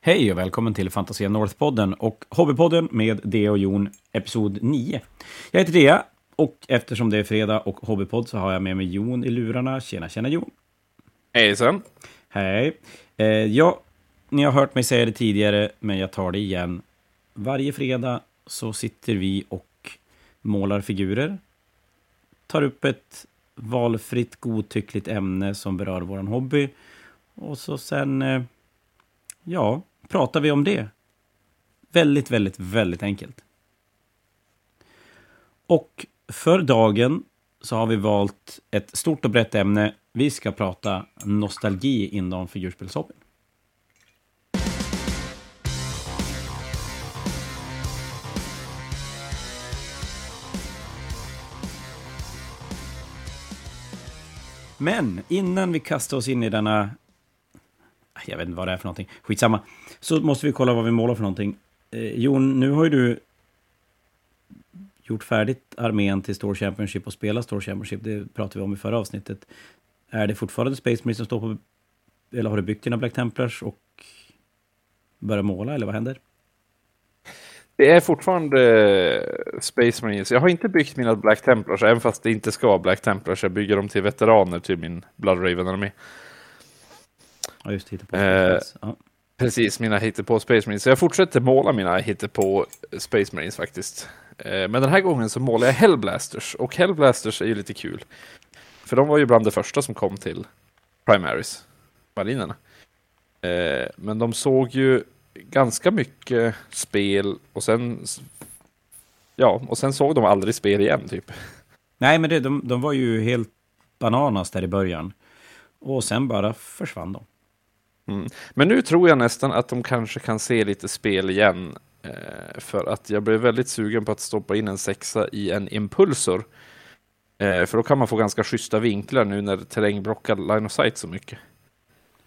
Hej och välkommen till Fantasia North-podden och Hobbypodden med Dea och Jon, episod 9. Jag heter Dea och eftersom det är fredag och Hobbypodd så har jag med mig Jon i lurarna. Tjena, tjena Jon! Hejsan! Hej! Eh, ja, ni har hört mig säga det tidigare, men jag tar det igen. Varje fredag så sitter vi och målar figurer, tar upp ett valfritt godtyckligt ämne som berör vår hobby och så sen, eh, ja, pratar vi om det. Väldigt, väldigt, väldigt enkelt. Och för dagen så har vi valt ett stort och brett ämne. Vi ska prata nostalgi inom figurspelshobbyn. Men innan vi kastar oss in i denna... Jag vet inte vad det är för någonting. Skitsamma. Så måste vi kolla vad vi målar för någonting. Eh, Jon, nu har ju du gjort färdigt armén till Store Championship och spelat Store Championship. Det pratade vi om i förra avsnittet. Är det fortfarande Space Marine som står på... Eller har du byggt dina Black Templars och börjat måla, eller vad händer? Det är fortfarande eh, Space Marines. Jag har inte byggt mina Black Templars, även fast det inte ska vara Black Templars. Jag bygger dem till veteraner till min Blood Raven-armé. Ja, just hittepå. Eh, ja. Precis, mina hittepå Space Marines. Så jag fortsätter måla mina hittepå Space Marines faktiskt. Eh, men den här gången så målar jag Hellblasters. Och Hellblasters är ju lite kul. För de var ju bland det första som kom till Primaries, marinerna. Eh, men de såg ju ganska mycket spel och sen Ja, och sen såg de aldrig spel igen typ. Nej, men det, de, de var ju helt bananas där i början. Och sen bara försvann de. Mm. Men nu tror jag nästan att de kanske kan se lite spel igen. Eh, för att jag blev väldigt sugen på att stoppa in en sexa i en impulsor. Eh, för då kan man få ganska schyssta vinklar nu när terräng blockar line of sight så mycket.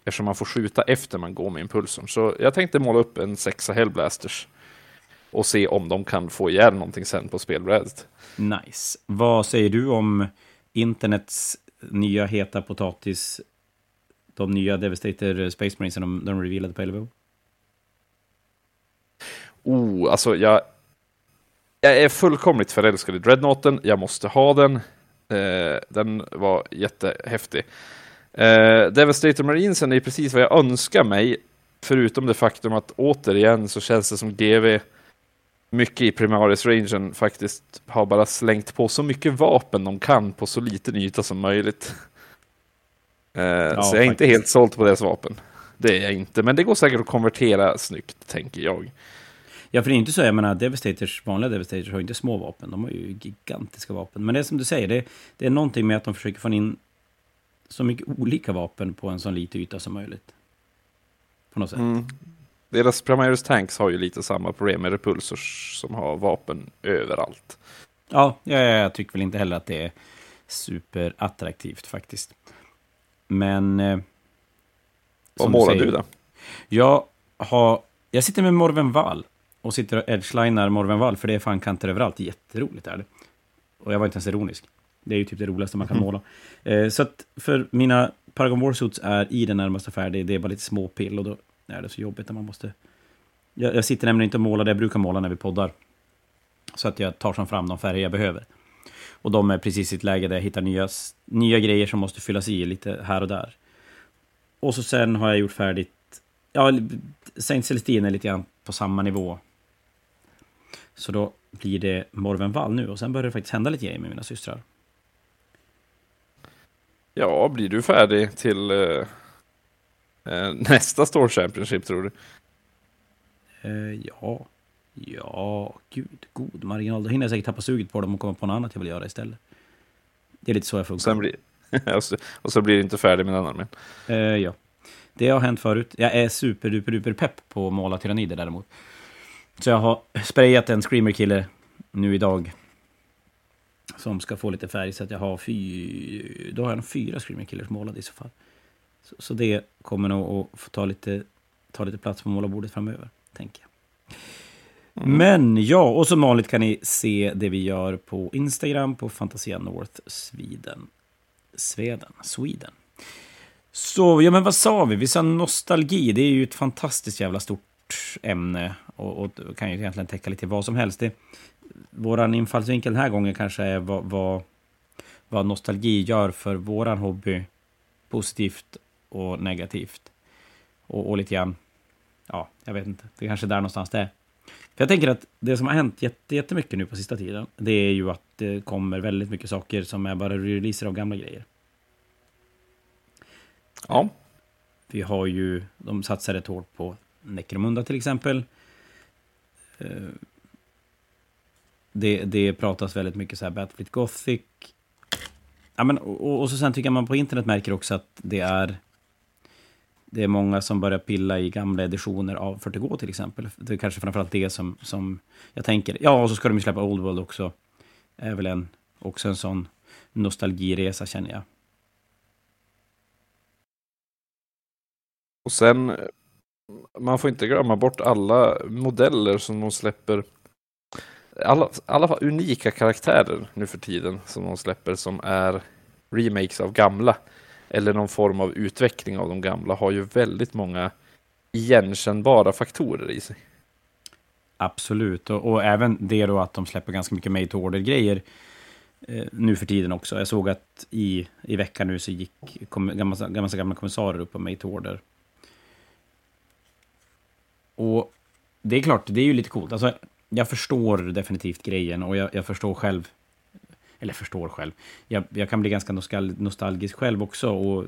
Eftersom man får skjuta efter man går med impulsorn. Så jag tänkte måla upp en sexa Hellblasters. Och se om de kan få ihjäl någonting sen på spelbrädet. Nice. Vad säger du om internets nya heta potatis? De nya Devastator eh, Space Marines de, de revealade på LVO? Oh, alltså jag... Jag är fullkomligt förälskad i Dreadnoughten. Jag måste ha den. Eh, den var jättehäftig. Eh, Devastator Marinesen är precis vad jag önskar mig. Förutom det faktum att återigen så känns det som GV mycket i Primaris-rangen faktiskt har bara slängt på så mycket vapen de kan på så liten yta som möjligt. Eh, ja, så jag är faktiskt. inte helt såld på deras vapen. Det är jag inte, men det går säkert att konvertera snyggt, tänker jag. Ja, för det är inte så, jag menar, Devastators, vanliga Devastators har ju inte små vapen, de har ju gigantiska vapen. Men det är som du säger, det, det är någonting med att de försöker få in så mycket olika vapen på en så liten yta som möjligt. På något sätt. Mm. Deras Primaris Tanks har ju lite samma problem med repulsors som har vapen överallt. Ja, jag, jag tycker väl inte heller att det är superattraktivt faktiskt. Men... Eh, Vad målar du då? Jag, har, jag sitter med Morven Wall och sitter och edgelinar Morven Wall, för det är fan kanter överallt. Jätteroligt är det. Och jag var inte ens ironisk. Det är ju typ det roligaste man kan mm. måla. Eh, så att för mina Paragon Warsuits är i det närmaste färdig. Det är bara lite småpill och då är det så jobbigt när man måste... Jag, jag sitter nämligen inte och målar det jag brukar måla när vi poddar. Så att jag tar som fram de färger jag behöver. Och de är precis i ett läge där jag hittar nya, nya grejer som måste fyllas i lite här och där. Och så sen har jag gjort färdigt... Ja, Saint Celestine är lite grann på samma nivå. Så då blir det Morven Wall nu och sen börjar det faktiskt hända lite grejer med mina systrar. Ja, blir du färdig till uh, uh, nästa Store Championship tror du? Uh, ja, ja, gud, god marginal. Då hinner jag säkert tappa suget på dem och komma på något annat jag vill göra istället. Det är lite så jag funkar. Blir, och, så, blir du inte färdig med den armén? ja, det har hänt förut. Jag är super, duper, duper pepp på att måla tyrannider däremot. Så jag har sprayat en Screamer-kille nu idag som ska få lite färg. Så att jag har fy, då har jag nog fyra Screaming Killers målade i så fall. Så, så, det kommer nog att få ta lite, ta lite plats på målarbordet framöver, tänker jag. Mm. Men ja, och som vanligt kan ni se det vi gör på Instagram på Fantasia North Sweden. Sweden. Sweden. Så, ja men vad sa vi? Vi sa nostalgi, det är ju ett fantastiskt jävla stort ämne. Och, och kan ju egentligen täcka lite vad som helst. Det, våran infallsvinkel den här gången kanske är vad, vad, vad nostalgi gör för våran hobby. Positivt och negativt. Och, och lite grann, ja, jag vet inte. Det är kanske är där någonstans det är. För jag tänker att det som har hänt jättemycket nu på sista tiden, det är ju att det kommer väldigt mycket saker som är bara releaser av gamla grejer. Ja. Vi har ju, de satsar rätt hårt på Necromunda till exempel. Eh, det, det pratas väldigt mycket så här Battlefield Gothic. Ja, men, och, och så sen tycker jag man på internet märker också att det är det är många som börjar pilla i gamla editioner av 40K till exempel. Det är kanske framförallt det som, som jag tänker. Ja, och så ska de ju släppa Old World också. är väl en, också en sån nostalgiresa känner jag. Och sen, man får inte glömma bort alla modeller som de släpper. Alla, alla unika karaktärer nu för tiden som de släpper som är remakes av gamla. Eller någon form av utveckling av de gamla har ju väldigt många igenkännbara faktorer i sig. Absolut, och, och även det då att de släpper ganska mycket made to order-grejer eh, nu för tiden också. Jag såg att i, i veckan nu så gick kom, gamla, gamla, gamla upp på made to order. Och det är klart, det är ju lite coolt. Alltså, jag förstår definitivt grejen och jag, jag förstår själv eller förstår själv. Jag, jag kan bli ganska nostalgisk själv också och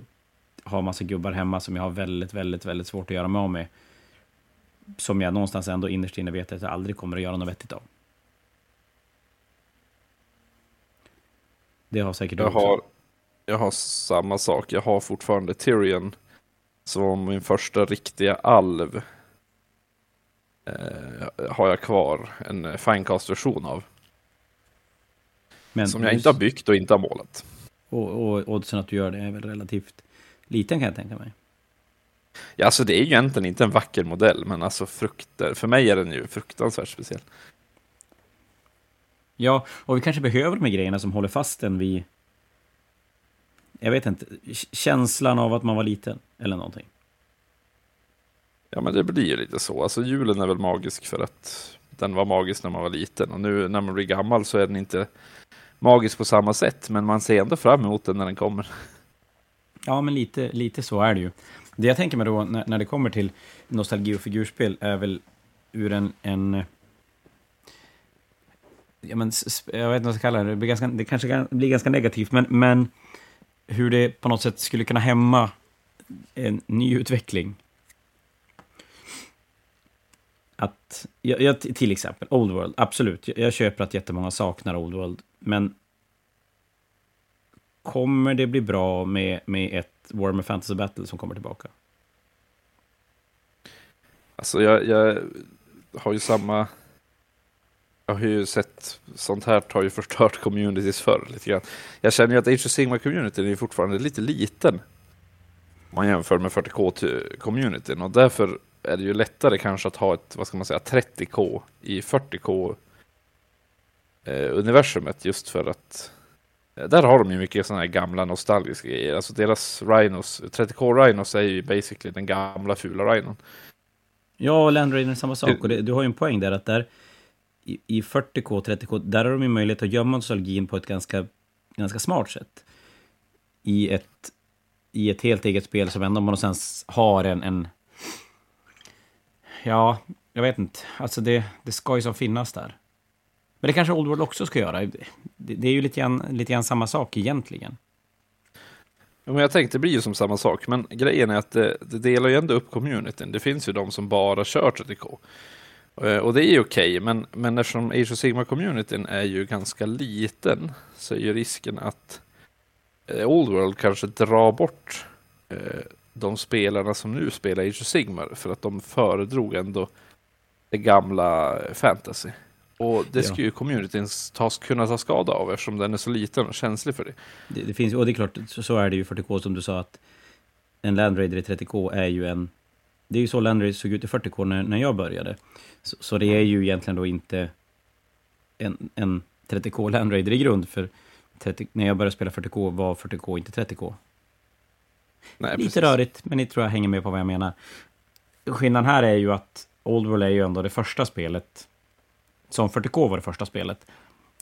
ha massa gubbar hemma som jag har väldigt, väldigt, väldigt svårt att göra mig av med. Som jag någonstans ändå innerst inne vet att jag aldrig kommer att göra något vettigt av. Det har säkert jag har, jag har samma sak. Jag har fortfarande Tyrion som min första riktiga alv. Eh, har jag kvar en Finecast-version av. Men som jag inte har byggt och inte har målat. Och, och oddsen att du gör det är väl relativt liten kan jag tänka mig. Ja, alltså det är ju egentligen inte en vacker modell, men alltså frukter, för mig är den ju fruktansvärt speciell. Ja, och vi kanske behöver de här grejerna som håller fast en vid, jag vet inte, känslan av att man var liten eller någonting. Ja, men det blir ju lite så. Alltså julen är väl magisk för att den var magisk när man var liten och nu när man blir gammal så är den inte magisk på samma sätt, men man ser ändå fram emot den när den kommer. Ja, men lite, lite så är det ju. Det jag tänker mig då när, när det kommer till nostalgi och figurspel är väl ur en, en ja, men, jag vet inte vad jag ska kalla det, det, blir ganska, det kanske blir ganska negativt, men, men hur det på något sätt skulle kunna hämma en ny utveckling. Att, jag, jag, till exempel, Old World, absolut, jag, jag köper att jättemånga saknar Old World, men kommer det bli bra med, med ett Warhammer Fantasy Battle som kommer tillbaka? Alltså jag, jag har ju samma... Jag har ju sett sånt här har ju förstört communities förr lite grann. Jag känner ju att Age of Sigma-communityn är fortfarande lite liten. Om man jämför med 40K-communityn och därför är det ju lättare kanske att ha ett, vad ska man säga, 30K i 40K eh, universumet just för att eh, där har de ju mycket sådana här gamla nostalgiska grejer. Alltså deras Rhinos, 30K Rhinos är ju basically den gamla fula Rhinon. Ja, och Land Rainer är samma sak. Och det, du har ju en poäng där att där i, i 40K, 30K, där har de ju möjlighet att gömma nostalgin på ett ganska, ganska smart sätt. I ett, I ett helt eget spel som ändå någonstans har en, en Ja, jag vet inte. Alltså det, det ska ju som finnas där. Men det kanske Old World också ska göra. Det, det är ju lite grann, lite grann samma sak egentligen. Men jag tänkte det blir ju som samma sak, men grejen är att det, det delar ju ändå upp communityn. Det finns ju de som bara kör 30K. Eh, och det är ju okej, okay, men, men eftersom Age of Sigma-communityn är ju ganska liten så är ju risken att eh, Old World kanske drar bort eh, de spelarna som nu spelar Age of Sigmar för att de föredrog ändå det gamla fantasy. Och det ska ju communityn tas, kunna ta skada av eftersom den är så liten och känslig för det. Det, det finns, och det är klart, så, så är det ju 40K som du sa att en Land Raider i 30K är ju en... Det är ju så Land Raider såg ut i 40K när, när jag började. Så, så, det är ju egentligen då inte en, en 30K Land Raider i grund, för 30, när jag började spela 40K var 40K inte 30K. Nej, Lite precis. rörigt, men ni tror jag hänger med på vad jag menar. Skillnaden här är ju att Old World är ju ändå det första spelet, som 40K var det första spelet,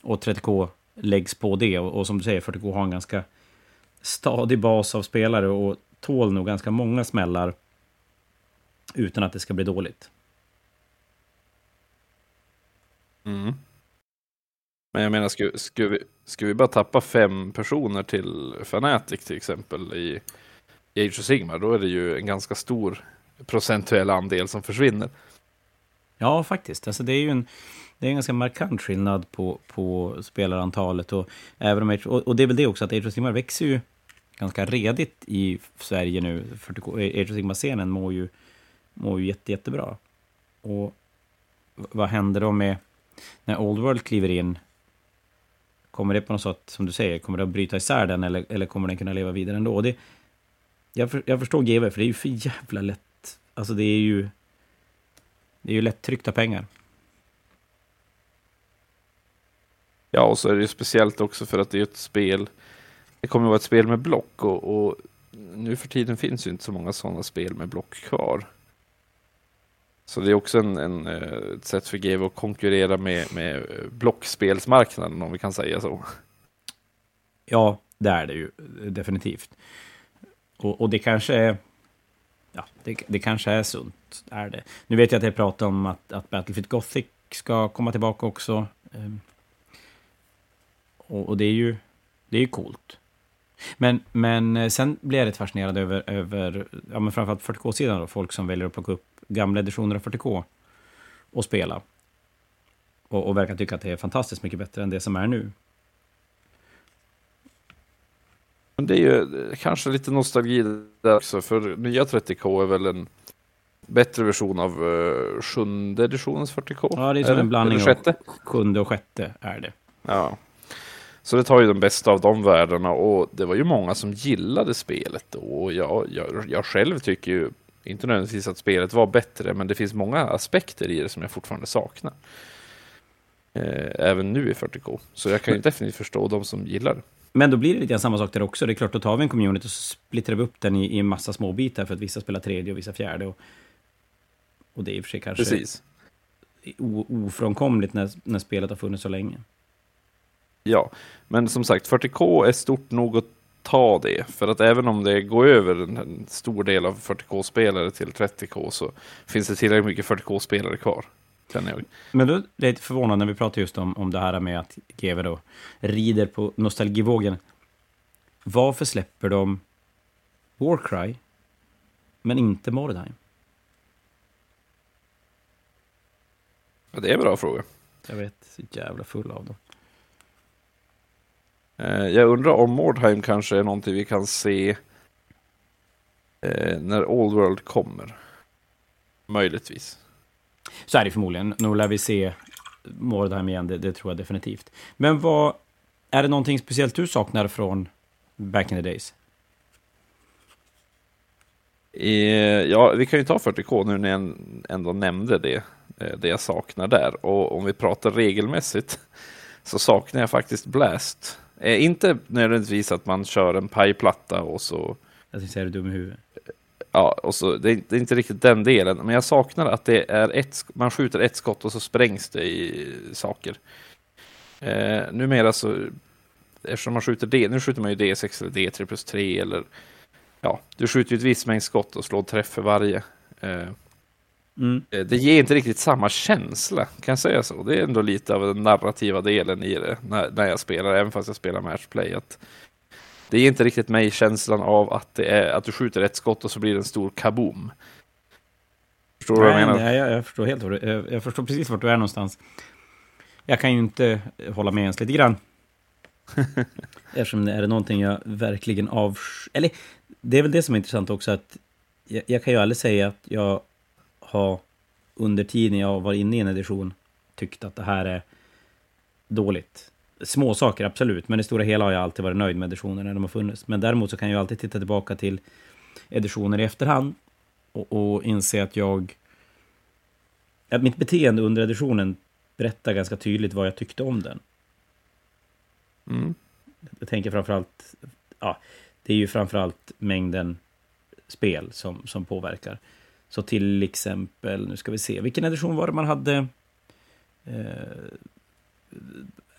och 30K läggs på det. Och, och som du säger, 40K har en ganska stadig bas av spelare och tål nog ganska många smällar utan att det ska bli dåligt. Mm. Men jag menar, ska, ska, vi, ska vi bara tappa fem personer till Fanatic till exempel i, i Age of Sigmar, då är det ju en ganska stor procentuell andel som försvinner. Ja, faktiskt. Alltså, det är ju en, det är en ganska markant skillnad på, på spelarantalet. Och, även om, Age- och, och det är väl det också, att Age of Sigmar växer ju ganska redigt i Sverige nu. 40, Age of Sigmar-scenen mår ju, mår ju jätte, jättebra. Och vad händer då med när Old World kliver in? Kommer det på något sätt, som du säger, kommer det att bryta isär den eller, eller kommer den kunna leva vidare ändå? Och Det, jag, för, jag förstår GW, för det är ju för jävla lätt. Alltså det är ju... Det är ju lättryckta pengar. Ja, och så är det ju speciellt också för att det är ett spel. Det kommer att vara ett spel med block och, och nu för tiden finns ju inte så många sådana spel med block kvar. Så det är också en, en, eh, ett sätt för GW att konkurrera med, med eh, blockspelsmarknaden om vi kan säga så. Ja, det är det ju definitivt. Och, och det kanske är... Ja, det, det kanske är sunt, är det. Nu vet jag att jag pratade om att, att Battlefield Gothic ska komma tillbaka också. Ehm, och, och det är ju det är ju coolt. Men, men eh, sen blir jag rätt fascinerad över, över ja, men framförallt 40K-sidan då, folk som väljer att plocka upp gamla editioner av 40K och spela. Och, och verkar tycka att det är fantastiskt mycket bättre än det som är nu. Men det är ju eh, kanske lite nostalgi där också, för nya 30K är väl en bättre version av uh, sjunde editionens 40K? Ja, det är som en blandning av sjunde och sjätte är det. Ja. Så det tar ju de bästa av de världarna och det var ju många som gillade spelet då. Och jag, jag, jag själv tycker ju inte nödvändigtvis att spelet var bättre, men det finns många aspekter i det som jag fortfarande saknar. Eh, även nu i 40K. Så jag kan ju definitivt förstå de som gillar det. Men då blir det lite samma sak där också. Det är klart, då tar vi en community och så splittrar vi upp den i, i en massa små bitar för att vissa spelar tredje och vissa fjärde. Och, och det är i och för sig kanske Precis. o, ofrånkomligt när, när spelet har funnits så länge. Ja, men som sagt 40K är stort nog att ta det. För att även om det går över en stor del av 40K-spelare till 30K så finns det tillräckligt mycket 40K-spelare kvar. Känner jag. Men då är det lite förvånande när vi pratar just om, om det här med att GW då rider på nostalgivågen. Varför släpper de Warcry, men inte Mordheim? Ja, det är en bra fråga. Jag vet, så jävla full av dem. Eh, Jag undrar om Mordheim kanske är någonting vi kan se eh, när Old World kommer. Möjligtvis. Så är det förmodligen. Nu lär vi se Mordheim igen, det, det tror jag definitivt. Men vad, är det någonting speciellt du saknar från back in the days? Ja, vi kan ju ta 40K nu när jag ändå nämnde det. eh, Det jag saknar där. Och om vi pratar regelmässigt så saknar jag faktiskt Blast. Eh, Inte nödvändigtvis att man kör en pajplatta och så Jag tänkte säga, är du dum i huvudet? Ja, och så, det, är, det är inte riktigt den delen, men jag saknar att det är ett, man skjuter ett skott och så sprängs det i saker. Eh, numera så, eftersom man skjuter D, nu skjuter man ju D6 eller D3 plus 3 eller ja, du skjuter ju ett visst mängd skott och slår träff för varje. Eh, Mm. eh, det ger inte riktigt samma känsla, kan jag säga så? Det är ändå lite av den narrativa delen i det när, när jag spelar, även fast jag spelar matchplay. Att det ger inte riktigt mig känslan av att, det är, att du skjuter ett skott och så blir det en stor kaboom. Förstår du vad jag menar? nej, jag, jag förstår helt jag, jag förstår precis vart du är någonstans. Jag kan ju inte hålla med ens lite grann. Eftersom det är någonting jag verkligen avs... Eller, det är väl det som är intressant också att jag, jag kan ju aldrig säga att jag har under tiden jag var inne i en edition tyckt att det här är dåligt. Små saker, absolut, men i stora hela har jag alltid varit nöjd med editioner när de har funnits. Men däremot så kan jag alltid titta tillbaka till editioner i efterhand och, och inse att jag... Att mitt beteende under editionen berättar ganska tydligt vad jag tyckte om den. Mm. Jag tänker framförallt... Ja, det är ju framförallt mängden spel som, som påverkar. Så till exempel, nu ska vi se, vilken edition var det man hade? Eh,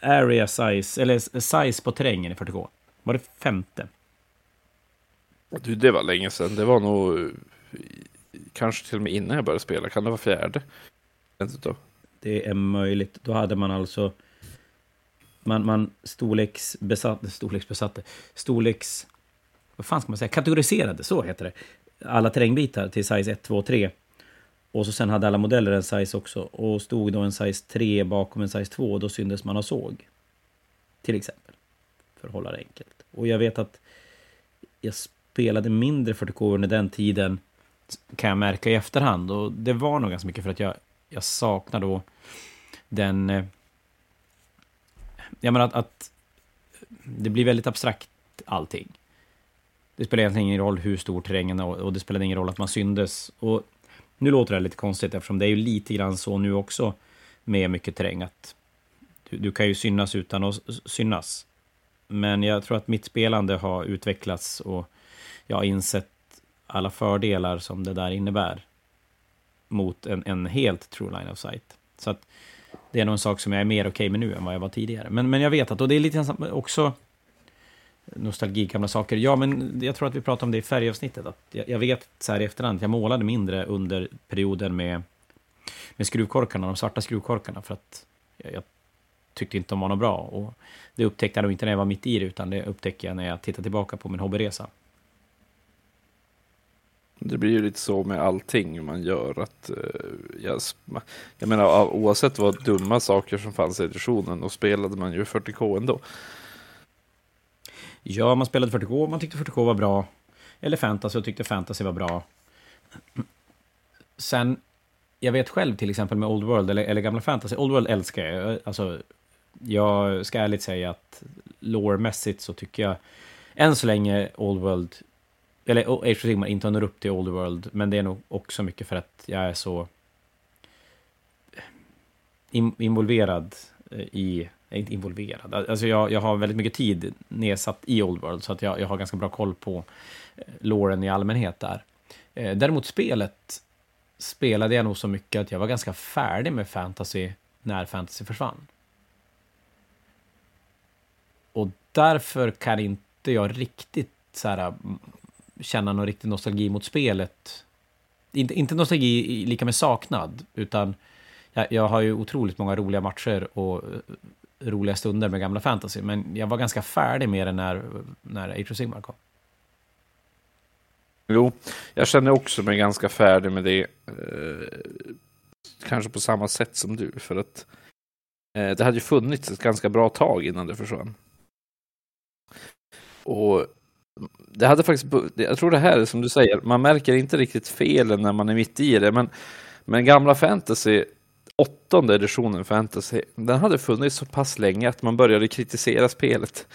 area size, eller size på terrängen i 40K. Var det femte? Du, det var länge sedan. Det var nog kanske till och med innan jag började spela. Kan det vara fjärde? Det är möjligt. Då hade man alltså man, man storleksbesatte, storleksbesatte, storleks... Vad fan ska man säga? Kategoriserade, så heter det. Alla terrängbitar till size 1, 2, 3. Och så sen hade alla modeller en size också. Och stod då en size 3 bakom en size 2, då syntes man och såg. Till exempel. För att hålla det enkelt. Och jag vet att jag spelade mindre 40K under den tiden, kan jag märka i efterhand. Och det var nog ganska mycket för att jag, jag saknar då den eh, jag menar att, att det blir väldigt abstrakt allting. Det spelar egentligen ingen roll hur stor terrängen är och det spelade ingen roll att man syndes. Och nu låter det lite konstigt eftersom det är ju lite grann så nu också med mycket terräng att du, du kan ju synas utan att synas. Men jag tror att mitt spelande har utvecklats och jag har insett alla fördelar som det där innebär mot en, en helt true line of sight. Så att det är nog en sak som jag är mer okej okay med nu än vad jag var tidigare. Men, men jag vet att, och det är lite också nostalgi, gamla saker. Ja, men jag tror att vi pratade om det i färgavsnittet. Att jag, jag vet så här i efterhand, jag målade mindre under perioden med, med skruvkorkarna, de svarta skruvkorkarna, för att jag, jag tyckte inte de var något bra. Och det upptäckte jag nog inte när jag var mitt i det, utan det upptäckte jag när jag tittar tillbaka på min hobbyresa. Det blir ju lite så med allting man gör. att uh, jag, jag menar oavsett vad dumma saker som fanns i editionen, då spelade man ju 40K ändå. Ja, man spelade 40K, man tyckte 40K var bra. Eller fantasy och tyckte fantasy var bra. Sen, jag vet själv till exempel med Old World, eller, eller gamla fantasy. Old World älskar jag. Alltså, jag ska ärligt säga att lore-mässigt så tycker jag än så länge Old World eller Age of Sigmar inte når upp till Old World, men det är nog också mycket för att jag är så involverad eh, i, är inte involverad, alltså jag, jag har väldigt mycket tid nedsatt i Old World, så att jag, jag har ganska bra koll på eh, låren i allmänhet där. Eh, däremot spelet spelade jag nog så mycket att jag var ganska färdig med fantasy när fantasy försvann. Och därför kan inte jag riktigt så här, mm, känna någon riktig nostalgi mot spelet. Inte, inte nostalgi lika med saknad, utan jag, jag har ju otroligt många roliga matcher och eh, roliga stunder med gamla fantasy, men jag var ganska färdig med det när, när Age of Sigmar kom. Jo, jag känner också mig ganska färdig med det. Eh, kanske på samma sätt som du, för att eh, det hade ju funnits ett ganska bra tag innan det försvann. Och det hade faktiskt, jag tror det här är som du säger, man märker inte riktigt felen när man är mitt i det, men, men gamla fantasy, åttonde editionen fantasy, den hade funnits så pass länge att man började kritisera spelet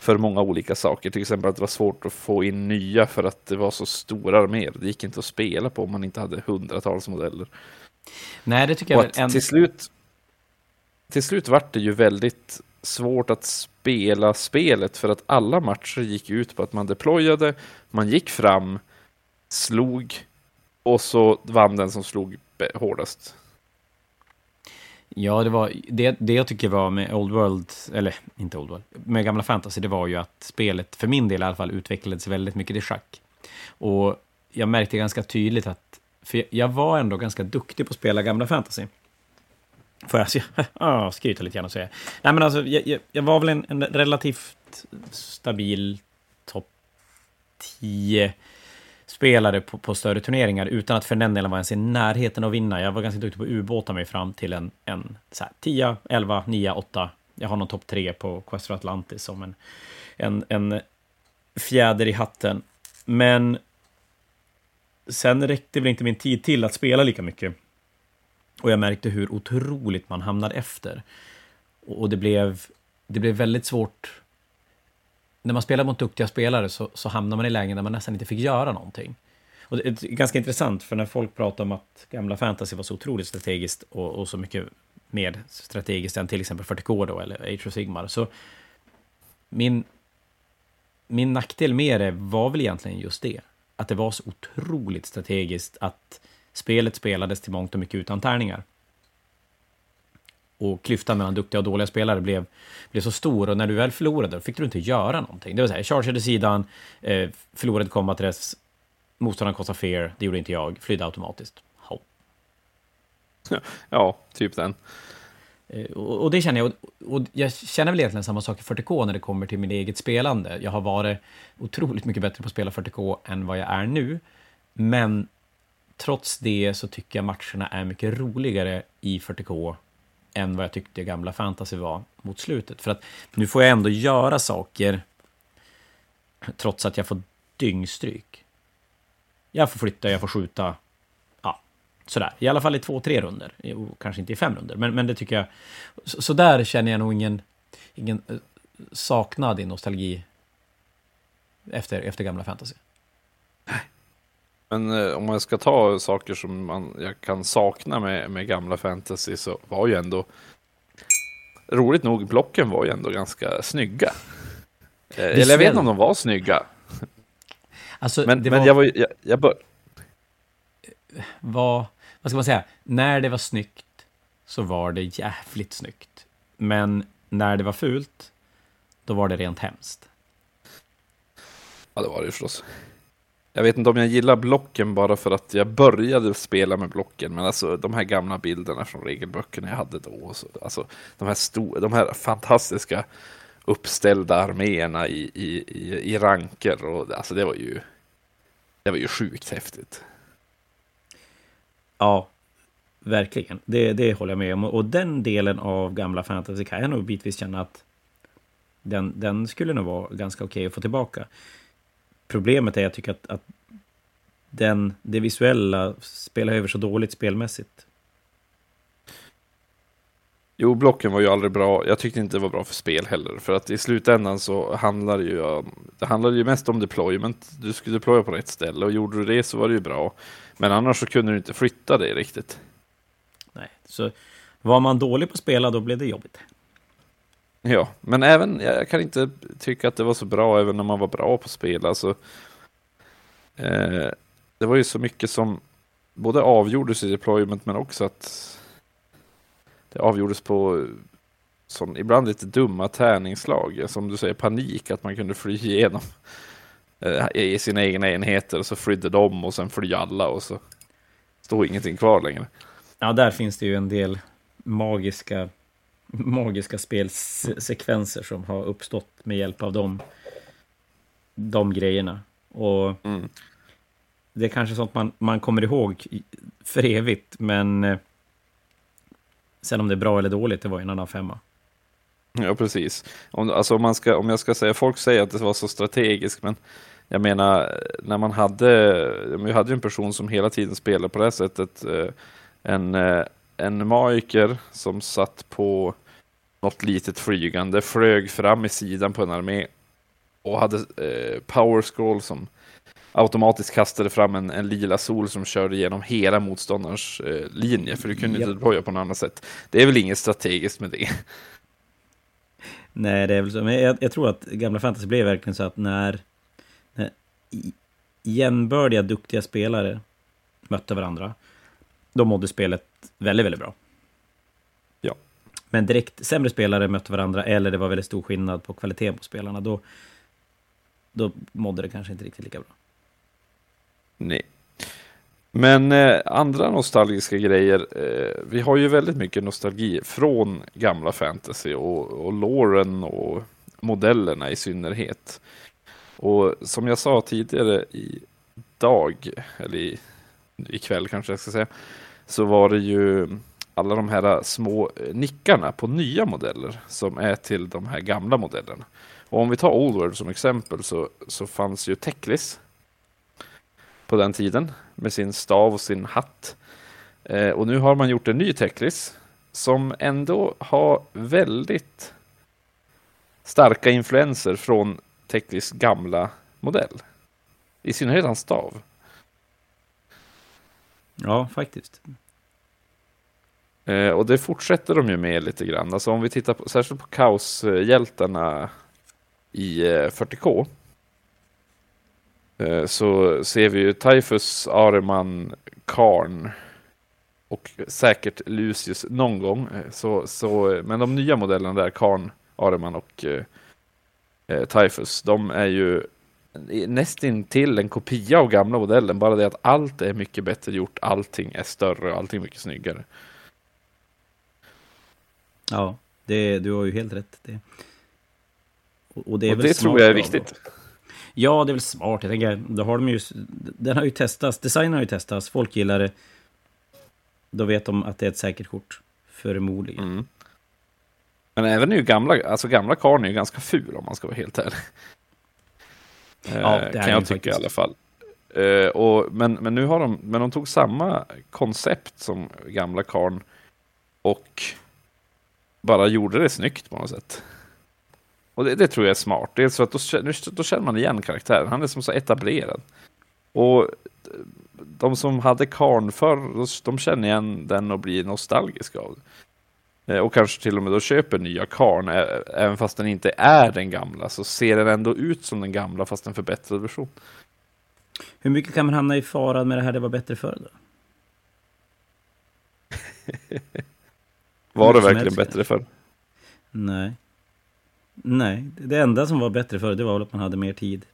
för många olika saker, till exempel att det var svårt att få in nya för att det var så stora arméer. Det gick inte att spela på om man inte hade hundratals modeller. Nej, det tycker jag. En... till slut, till slut vart det ju väldigt svårt att spela spelet för att alla matcher gick ut på att man deployade, man gick fram, slog och så vann den som slog hårdast. Ja, det var det, det jag tycker var med Old World, eller inte Old World, med gamla fantasy, det var ju att spelet, för min del i alla fall, utvecklades väldigt mycket till schack. Och jag märkte ganska tydligt att, för jag var ändå ganska duktig på att spela gamla fantasy. Får jag ja, skryta lite grann och säga. Nej, men alltså, jag, jag, jag var väl en, en relativt stabil topp 10 spelare på, på, större turneringar utan att för den delen vara ens i närheten att vinna. Jag var ganska duktig på att ubåta mig fram till en, en så här, 10, 11, 9, 8. Jag har någon topp 3 på Quest for Atlantis som en, en, en fjäder i hatten. Men sen räckte väl inte min tid till att spela lika mycket. Och jag märkte hur otroligt man hamnade efter. Och det blev, det blev väldigt svårt. När man spelar mot duktiga spelare så, så hamnar man i lägen där man nästan inte fick göra någonting. Och det är ganska intressant, för när folk pratar om att gamla fantasy var så otroligt strategiskt och, och så mycket mer strategiskt än till exempel 40K då, eller Age of Sigmar, så min, min nackdel med det var väl egentligen just det. att det var så otroligt strategiskt att spelet spelades till mångt och mycket utan tärningar. Och klyftan mellan duktiga och dåliga spelare blev, blev så stor och när du väl förlorade fick du inte göra någonting. Det vill säga, chargeade sidan, eh, förlorade combat res, motståndaren kostade fear, det gjorde inte jag, flydde automatiskt. Ho. Ja, typ den. Eh, och, och, det känner jag, och jag känner väl egentligen samma sak i 40K när det kommer till mitt eget spelande. Jag har varit otroligt mycket bättre på att spela 40K än vad jag är nu. Men trots det så tycker jag matcherna är mycket roligare i 40K än vad jag tyckte gamla fantasy var mot slutet. För att nu får jag ändå göra saker trots att jag får dyngstryk. Jag får flytta, jag får skjuta. Ja, sådär. I alla fall i två, tre runder. Kanske inte i fem runder, men, men det tycker jag. Så, så där känner jag nog ingen, ingen eh, saknad i nostalgi efter, efter gamla fantasy. Men eh, om man ska ta saker som man, jag kan sakna med, med gamla fantasy så var ju ändå roligt nog, blocken var ju ändå ganska snygga. Eh, eller jag vet inte om de var snygga. Alltså, men, men var... jag var jag, jag bör... Vad, vad ska man säga? När det var snyggt så var det jävligt snyggt. Men när det var fult, då var det rent hemskt. Ja, det var det förstås. Jag vet inte om jag gillar blocken bara för att jag började spela med blocken, men alltså de här gamla bilderna från regelböckerna jag hade då, så, alltså de här, stor, de här fantastiska uppställda arméerna i, i, i, i ranker, och alltså det var ju, det var ju sjukt häftigt. Ja, verkligen. Det, det håller jag med om. Och den delen av gamla fantasy kan jag nog bitvis känna att den, den skulle nog vara ganska okej okay att få tillbaka. Problemet är jag tycker att, att den, det visuella spelar över så dåligt spelmässigt. Jo, blocken var ju aldrig bra. Jag tyckte inte det var bra för spel heller. För att i slutändan så handlar det ju om, det handlade ju mest om deployment. Du skulle deploya på rätt ställe och gjorde du det så var det ju bra. Men annars så kunde du inte flytta det riktigt. Nej, så var man dålig på att spela då blev det jobbigt. Ja, men även, jag kan inte tycka att det var så bra även när man var bra på spel. spela. Alltså, eh, det var ju så mycket som både avgjordes i deployment men också att det avgjordes på sån, ibland lite dumma tärningsslag. Som du säger, panik, att man kunde fly igenom eh, i sina egna enheter och så flydde de och sen fly alla och så stod ingenting kvar längre. Ja, där finns det ju en del magiska magiska spelsekvenser som har uppstått med hjälp av de, de grejerna. Och mm. det är kanske sånt man, man kommer ihåg för evigt, men eh, sen om det är bra eller dåligt, det var en annan femma. Ja, precis. Om, alltså, om, man ska, om jag ska säga, folk säger att det var så strategiskt, men jag menar, när man hade, vi hade ju en person som hela tiden spelade på det här sättet, eh, en, eh, en magiker som satt på något litet flygande, flög fram i sidan på en armé och hade eh, power scroll som automatiskt kastade fram en, en, lila sol som körde igenom hela motståndarens eh, linje, för du kunde yep. inte deploya på något annat sätt. Det är väl inget strategiskt med det. Nej, det är väl så. Men jag, jag tror att gamla fantasy blev verkligen så att när, när jämnbördiga, duktiga spelare mötte varandra, då mådde spelet väldigt, väldigt bra. Ja. Men direkt sämre spelare mötte varandra, eller det var väldigt stor skillnad på kvaliteten på spelarna, då, då mådde det kanske inte riktigt lika bra. Nej. Men eh, andra nostalgiska grejer. Eh, vi har ju väldigt mycket nostalgi från gamla fantasy och, och loren och modellerna i synnerhet. Och som jag sa tidigare i dag, eller i, ikväll kanske jag ska säga, så var det ju alla de här små eh, nickarna på nya modeller som är till de här gamla modellerna. Och om vi tar Old World som exempel så, så fanns ju Teklis på den tiden med sin stav och sin hatt. Eh, och nu har man gjort en ny Teklis som ändå har väldigt starka influenser från Teklis gamla modell. I synnerhet hans stav. Ja, faktiskt. Eh, och det fortsätter de ju med lite grann. Alltså om vi tittar på, särskilt på kaoshjältarna i eh, 40K. eh, så ser vi ju Typhus, Areman, Karn och säkert Lucius någon gång. Eh, så, så, men de nya modellerna där, Karn, Areman och eh, eh Typhus, de är ju nästintill en kopia av gamla modellen, bara det att allt är mycket bättre gjort, allting är större och allting mycket snyggare. Ja, det, du har ju helt rätt. Det, och det, är och det tror jag är viktigt. Ja, det är väl smart. Jag tänker, då har de ju, den har ju testats, designen har ju testats, folk gillar det. Då vet de att det är ett säkert kort, förmodligen. Mm. Men även nu gamla, alltså gamla karn är ju ganska ful om man ska vara helt ärlig. Ja, det kan jag tycka faktiskt. i alla fall. Uh, och, men, men nu har de, men de tog samma koncept som gamla karn och bara gjorde det snyggt på något sätt. Och det, det tror jag är smart. Dels för att då, då känner man igen karaktären. Han är som så etablerad. Och de som hade karn förr, de känner igen den och blir nostalgiska av det. Eh, och kanske till och med då köper nya karn, även fast den inte är den gamla, så ser den ändå ut som den gamla fast en förbättrad version. Hur mycket kan man hamna i fara med det här det var bättre förr då? var det verkligen bättre förr? Nej. Nej, det enda som var bättre förr det var väl att man hade mer tid.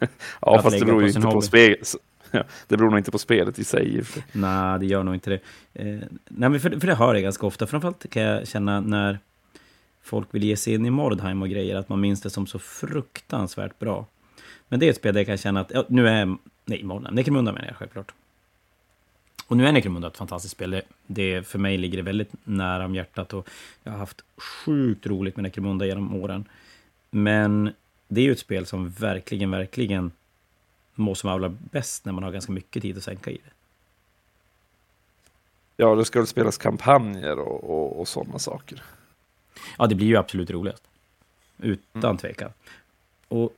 ja, fast det beror ju inte på spel. det beror nog inte på spelet i sig. Nej, det gör nog inte det. Eh, nej, men för, för det hör jag ganska ofta. Framförallt kan jag känna när folk vill ge sig in i Mordheim och grejer, att man minns det som så fruktansvärt bra. Men det är ett spel där jag kan känna att, ja, nu är, nej, Mordheim, Necromunda menar jag självklart. Och nu är Necromunda ett fantastiskt spel. Det, det, för mig ligger det väldigt nära om hjärtat och jag har haft sjukt roligt med Necromunda genom åren. Men det är ju ett spel som verkligen, verkligen må som allra bäst när man har ganska mycket tid att sänka i det. Ja, det ska väl spelas kampanjer och, och, och sådana saker. Ja, det blir ju absolut roligast. Utan mm. tvekan. Och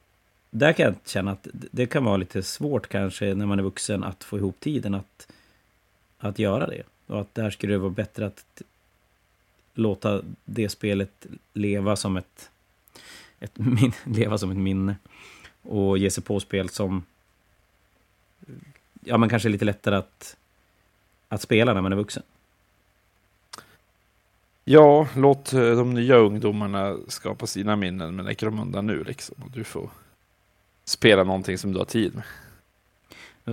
där kan jag känna att det kan vara lite svårt kanske när man är vuxen att få ihop tiden att, att göra det. Och att där skulle det vara bättre att låta det spelet leva som ett, ett min, leva som ett minne. Och ge sig på spel som ja, men kanske lite lättare att, att spela när man är vuxen. Ja, låt eh, de nya ungdomarna skapa sina minnen med Necromunda nu liksom. Och du får spela någonting som du har tid med.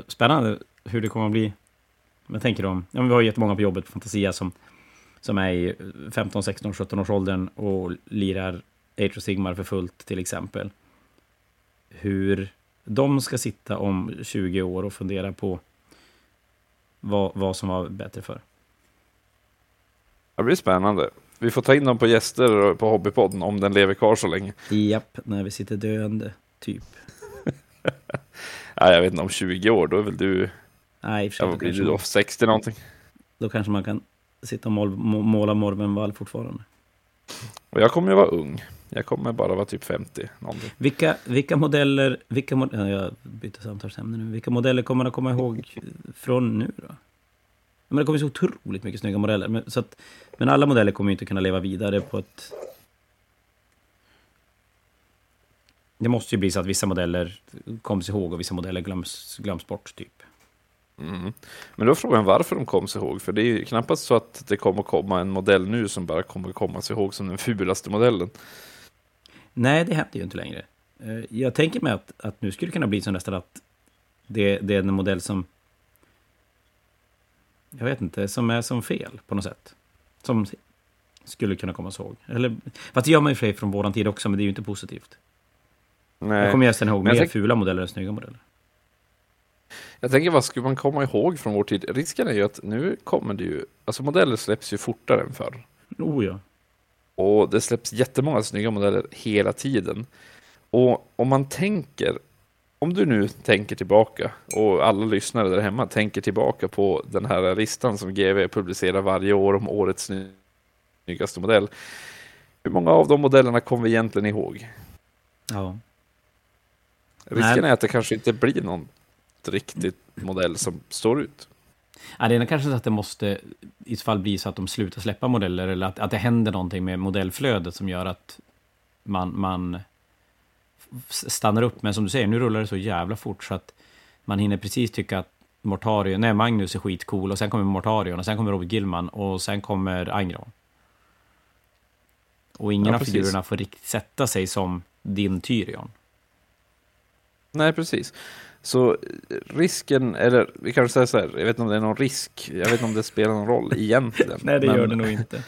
Spännande hur det kommer att bli. Jag tänker om, ja, vi har jättemånga på jobbet på Fantasia som, som är i 15, 16, 17 års åldern och lirar Age of Sigmar för fullt till exempel. Hur de ska sitta om 20 år och fundera på vad, vad som var bättre för. Det blir spännande. Vi får ta in dem på gäster på Hobbypodden om den lever kvar så länge. Japp, när vi sitter döende, typ. ja, jag vet inte, om 20 år, då är väl du... Nej, i ja, blir du då? 60 någonting? Då kanske man kan sitta och måla Morvenvall fortfarande. Och jag kommer ju vara ung. Jag kommer bara vara typ 50. Någonting. Vilka, vilka modeller, vilka mod jag byter samtalsämne nu. Vilka modeller kommer man att komma ihåg från nu då? Men det kommer så otroligt mycket snygga modeller. Men, så att, men alla modeller kommer ju inte kunna leva vidare på ett... Det måste ju bli så att vissa modeller kommer ihåg och vissa modeller glöms, glöms bort, typ. Mm. Men då är frågan varför de kom sig ihåg, för det är ju knappast så att det kommer komma en modell nu som bara kommer komma sig ihåg som den fulaste modellen. Nej, det händer ju inte längre. Eh, jag tänker mig att, att nu skulle det kunna bli så nästan att det, det är en modell som... Jag vet inte, som är som fel på något sätt. Som skulle kunna komma ihåg. Eller, fast det gör man ju för från våran tid också, men det är ju inte positivt. Nej. Jag kommer nästan ihåg mer tänk... fula modeller än snygga modeller. Jag tänker, vad skulle man komma ihåg från vår tid? Risken är ju att nu kommer det ju... Alltså modeller släpps ju fortare än förr. Oh ja. Och det släpps jättemånga snygga modeller hela tiden. Och om man tänker, om du nu tänker tillbaka och alla lyssnare där hemma tänker tillbaka på den här listan som GV publicerar varje år om årets snyggaste modell. Hur många av de modellerna kommer vi egentligen ihåg? Ja. Risken Nej. är att det kanske inte blir någon riktigt modell som står ut. Ja, det är kanske så att det måste i så fall bli så att de slutar släppa modeller eller att, att det händer någonting med modellflödet som gör att man, man stannar upp. Men som du säger, nu rullar det så jävla fort så att man hinner precis tycka att Mortarion, nej Magnus är skitcool och sen kommer Mortarion och sen kommer Robert Gillman och sen kommer Angron. Och ingen Ja, av precis. figurerna får riktigt sätta sig som din Tyrion. Nej, precis. Så eh, risken, eller vi kanske säger så här, jag vet inte om det är någon risk, jag vet inte om det spelar någon roll egentligen. men, nog inte.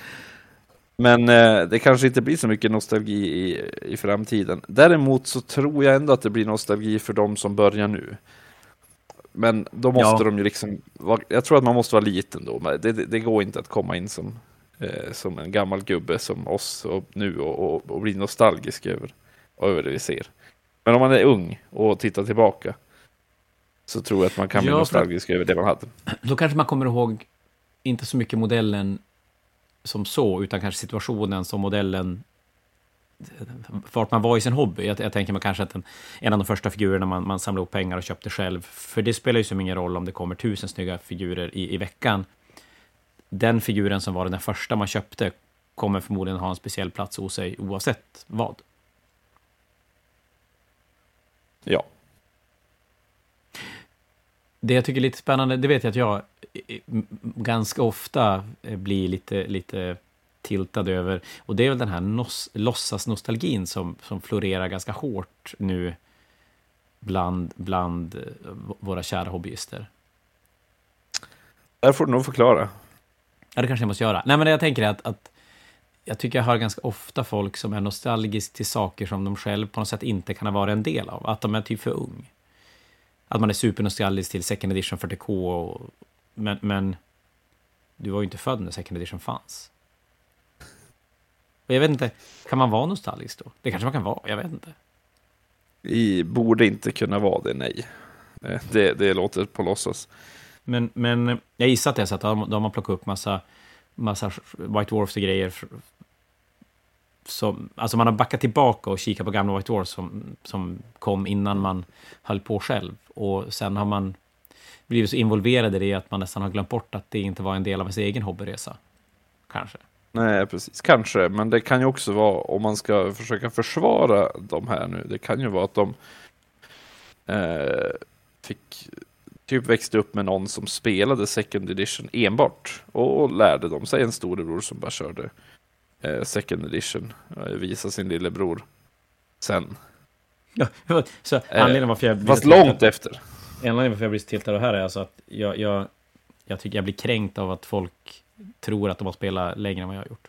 Men eh, det kanske inte blir så mycket nostalgi i, i framtiden. Däremot så tror jag ändå att det blir nostalgi för de som börjar nu. Men då måste Ja. de ju liksom, jag tror att man måste vara liten då. Men Det, det, det går inte att komma in som, eh, som en gammal gubbe som oss och nu och, och, och bli nostalgisk över, över det vi ser. Men om man är ung och tittar tillbaka så tror jag att man kan bli Ja, nostalgisk över det man hade. Då kanske man kommer ihåg, inte så mycket modellen som så, utan kanske situationen som modellen vart man var i sin hobby. Jag, jag tänker mig kanske att en, en av de första figurerna man, man samlade ihop pengar och köpte själv. För det spelar ju som ingen roll om det kommer tusen snygga figurer i, i veckan. Den figuren som var den första man köpte kommer förmodligen ha en speciell plats hos sig oavsett vad. Ja. Det jag tycker är lite spännande, det vet jag att jag ganska ofta eh, blir lite, lite tiltad över. Och det är väl den här nos, låtsasnostalgin som, som florerar ganska hårt nu bland, bland eh, våra kära hobbyister. Där får du nog förklara. Ja, det kanske jag måste göra. Nej, men jag tänker att, att jag tycker jag hör ganska ofta folk som är nostalgisk till saker som de själv på något sätt inte kan ha varit en del av. Att de är typ för ung. Att man är supernostalgisk till second edition 40K. Och, men, men du var ju inte född när second edition fanns. Och jag vet inte, kan man vara nostalgisk då? Det kanske man kan vara, jag vet inte. Vi borde inte kunna vara det, nej. Eh, Det, det låter på låtsas. Men, men jag gissar att det är så att de har plockat upp massa, massa White Dwarfs och grejer. Som, alltså man har backat tillbaka och kikat på gamla White Dwarfs som, som kom innan man höll på själv. Och sen har man blivit så involverad i det att man nästan har glömt bort att det inte var en del av ens egen hobbyresa. Kanske. Nej, precis. Kanske, men det kan ju också vara, om man ska försöka försvara de här nu, det kan ju vara att de eh, fick typ växte upp med någon som spelade second edition enbart och, och lärde dem sig en storebror som bara körde eh, second edition, eh, visa sin lillebror sen. Ja, så anledningen varför jag Fast tiltad- långt efter. Anledningen varför jag blir så tiltad av det här är alltså att jag, jag, jag tycker jag blir kränkt av att folk tror att de har spelat längre än vad jag har gjort.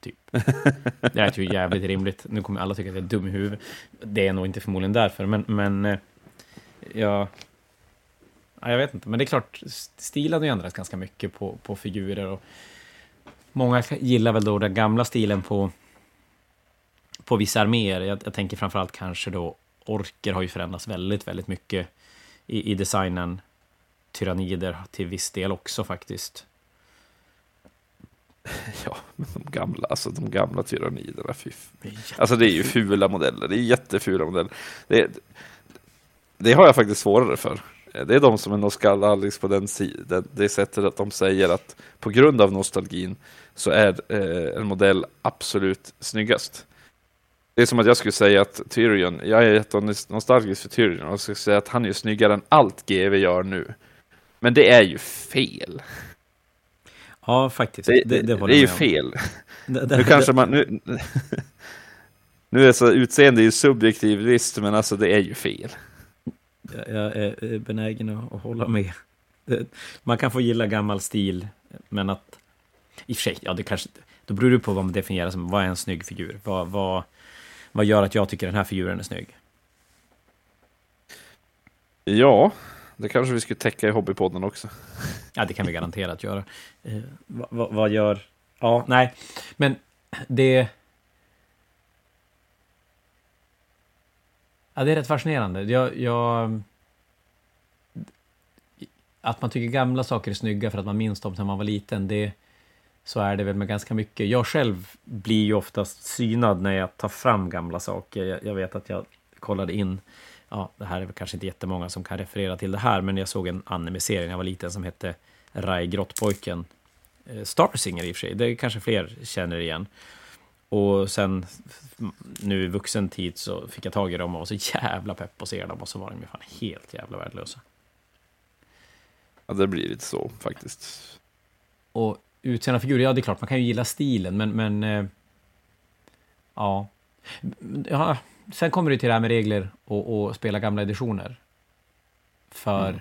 Typ. Det är ju jävligt rimligt. Nu kommer alla tycka att jag är dum i huvudet. Det är nog inte förmodligen därför, men, men eh. Ja, jag vet inte, men det är klart, stilen har ju ändrats ganska mycket på, på figurer. Och många gillar väl då den gamla stilen på, på vissa arméer. Jag, jag tänker framförallt kanske då orker har ju förändrats väldigt, väldigt mycket i, i designen. Tyrannider till viss del också faktiskt. Ja, men de gamla, alltså de gamla tyranniderna, fy Alltså det är ju fula modeller, det är jättefula modeller. Det, det har jag faktiskt svårare för. Det är de som är nostalgiska på den sidan, det sättet att de säger att på grund av nostalgin så är eh, en modell absolut snyggast. Det är som att jag skulle säga att Tyrion, jag är jättenostalgisk för Tyrion och skulle säga att han är snyggare än allt GW gör nu. Men det är ju fel. Ja, faktiskt. Det, Det, det, det, är ju fel. Nu kanske man... Nu, nu är så utseende är ju subjektivt visst, men alltså det är ju fel. Jag jag är benägen att att hålla med. Man kan få gilla gammal stil, men att... I och för sig, ja, det kanske... Då beror det på vad man definierar som, vad är en snygg figur? Vad, vad, vad gör att jag tycker den här figuren är snygg? Ja, det kanske vi skulle täcka i Hobbypodden också. Ja, det kan vi garanterat göra. Eh, vad, vad, gör... Ja, nej, men det... Ja, det är rätt fascinerande. Jag, jag... Att man tycker gamla saker är snygga för att man minns dem när man var liten, det... Så är det väl med ganska mycket. Jag själv blir ju oftast synad när jag tar fram gamla saker. Jag, jag vet att jag kollade in ja, det här är väl kanske inte jättemånga som kan referera till det här, men jag såg en anime-serie när jag var liten som hette Rai Grottpojken. Eh, Starsinger i och för sig, det kanske fler känner igen. Och sen nu i vuxen tid så fick jag tag i dem och var så jävla pepp på att se dem och så var de ju fan helt jävla värdelösa. Ja, det blir lite så faktiskt. Och utseende figurer, ja det är klart man kan ju gilla stilen men, men eh, ja. ja. Sen kommer det till det här med regler och, och spela gamla editioner. För mm.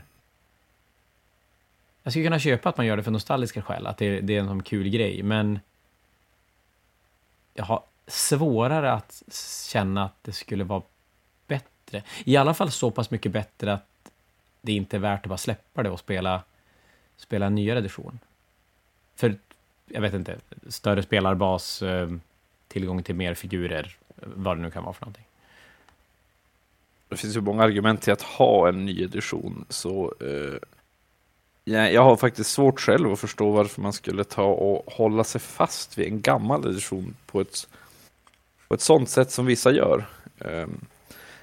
jag skulle kunna köpa att man gör det för nostalgiska skäl, att det, det är en sån kul grej, men jag har svårare att känna att det skulle vara bättre. I alla fall så pass mycket bättre att det inte är värt att bara släppa det och spela, spela en nyare edition. För, jag vet inte, större spelarbas, eh, tillgång till mer figurer, vad det nu kan vara för någonting. Det finns ju många argument till att ha en ny edition, så eh, jag har faktiskt svårt själv att förstå varför man skulle ta och hålla sig fast vid en gammal edition på ett, på ett sånt sätt som vissa gör. Eh,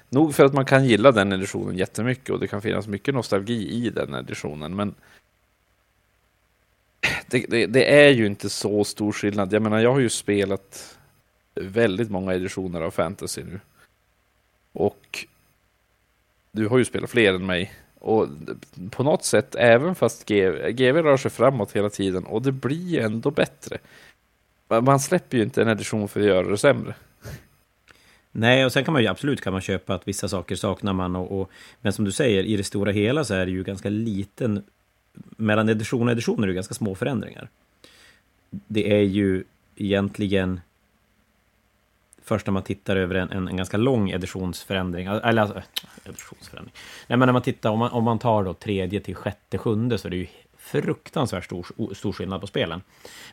nog för att man kan gilla den editionen jättemycket och det kan finnas mycket nostalgi i den editionen, men det, det, det, är ju inte så stor skillnad. Jag menar, jag har ju spelat väldigt många editioner av fantasy nu. Och du har ju spelat fler än mig. Och på något sätt, även fast GV, GV rör sig framåt hela tiden och det blir ändå bättre. Man släpper ju inte en edition för att göra det sämre. Nej, och sen kan man ju absolut kan man köpa att vissa saker saknar man. Och, och, men som du säger, i det stora hela så är det ju ganska liten... Mellan edition och edition är det ganska små förändringar. Det är ju egentligen först när man tittar över en, en, en ganska lång editionsförändring, eller alltså, editionsförändring. Nej, men när man tittar, om man, om man tar då tredje till sjätte, sjunde så är det ju fruktansvärt stor, stor skillnad på spelen.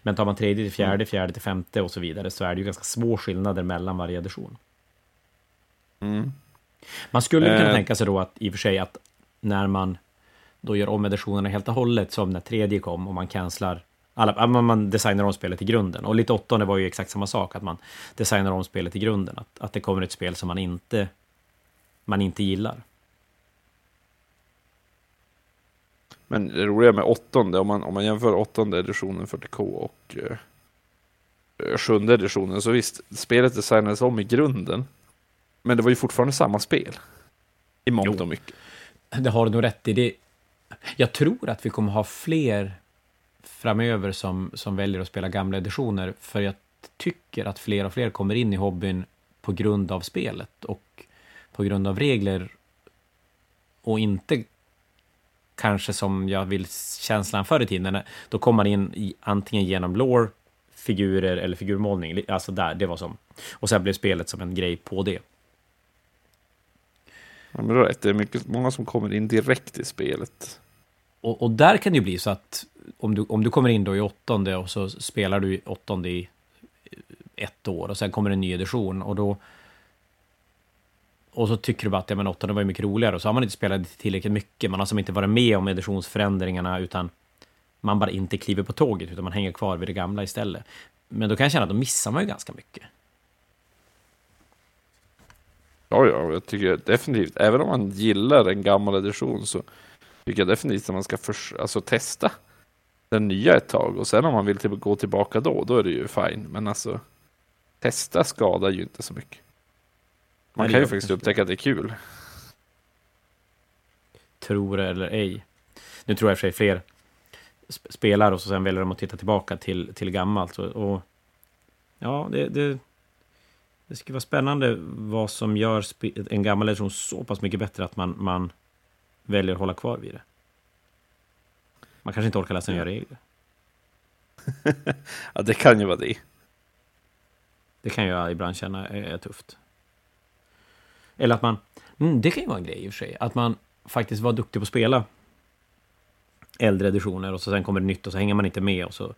Men tar man tredje till fjärde, mm. fjärde till femte och så vidare så är det ju ganska små skillnader mellan varje edition. Mm. Man skulle kunna eh. tänka sig då att i och för sig att när man då gör om editionerna helt och hållet som när tredje kom och man cancelar alla, man designar om spelet i grunden. Och lite åttonde var ju exakt samma sak, att man designar om spelet i grunden. Att, att det kommer ett spel som man inte, man inte gillar. Men det roliga med åttonde, om man, om man jämför åttonde editionen 40K och eh, sjunde editionen, så visst, spelet designades om i grunden. Men det var ju fortfarande samma spel. I mångt och mycket. Det har du nog rätt i. Det, jag tror att vi kommer ha fler framöver som, som väljer att spela gamla editioner. För jag tycker att fler och fler kommer in i hobbyn på grund av spelet och på grund av regler. Och inte kanske som jag vill känslan förr i tiden. Då kom man in i, antingen genom lore, figurer eller figurmålning. Alltså där, det var som. Och sen blev spelet som en grej på det. Ja, men rätt. Det är mycket, många som kommer in direkt i spelet. Och, och, där kan det ju bli så att om du, om du kommer in då i åttonde och så spelar du i åttonde i eh, ett år och sen kommer en ny edition och då och så tycker du bara att ja, men åttonde var ju mycket roligare och så har man inte spelat tillräckligt mycket. Man har som inte varit med om editionsförändringarna utan man bara inte kliver på tåget utan man hänger kvar vid det gamla istället. Men då kan jag känna att då missar man ju ganska mycket. Ja, ja, jag tycker definitivt, även om man gillar en gammal edition så tycker jag definitivt att man ska för, alltså, testa den nya ett tag och sen om man vill till, gå tillbaka då, då är det ju fine. Men alltså, testa skadar ju inte så mycket. Man kan ju faktiskt upptäcka att det är kul. Tror det eller ej. Nu tror jag i och för sig fler spelar och så sen väljer de att titta tillbaka till, till gammalt. Och, och ja, det, det, det skulle vara spännande vad som gör en gammal edition så pass mycket bättre att man, man väljer att hålla kvar vid det. Man kanske inte orkar läsa nya regler. ja, det kan ju vara det. Det kan jag ibland känna är tufft. Eller att man, mm, det kan ju vara en grej i och för sig, att man faktiskt var duktig på att spela äldre editioner och så sen kommer det nytt och så hänger man inte med och så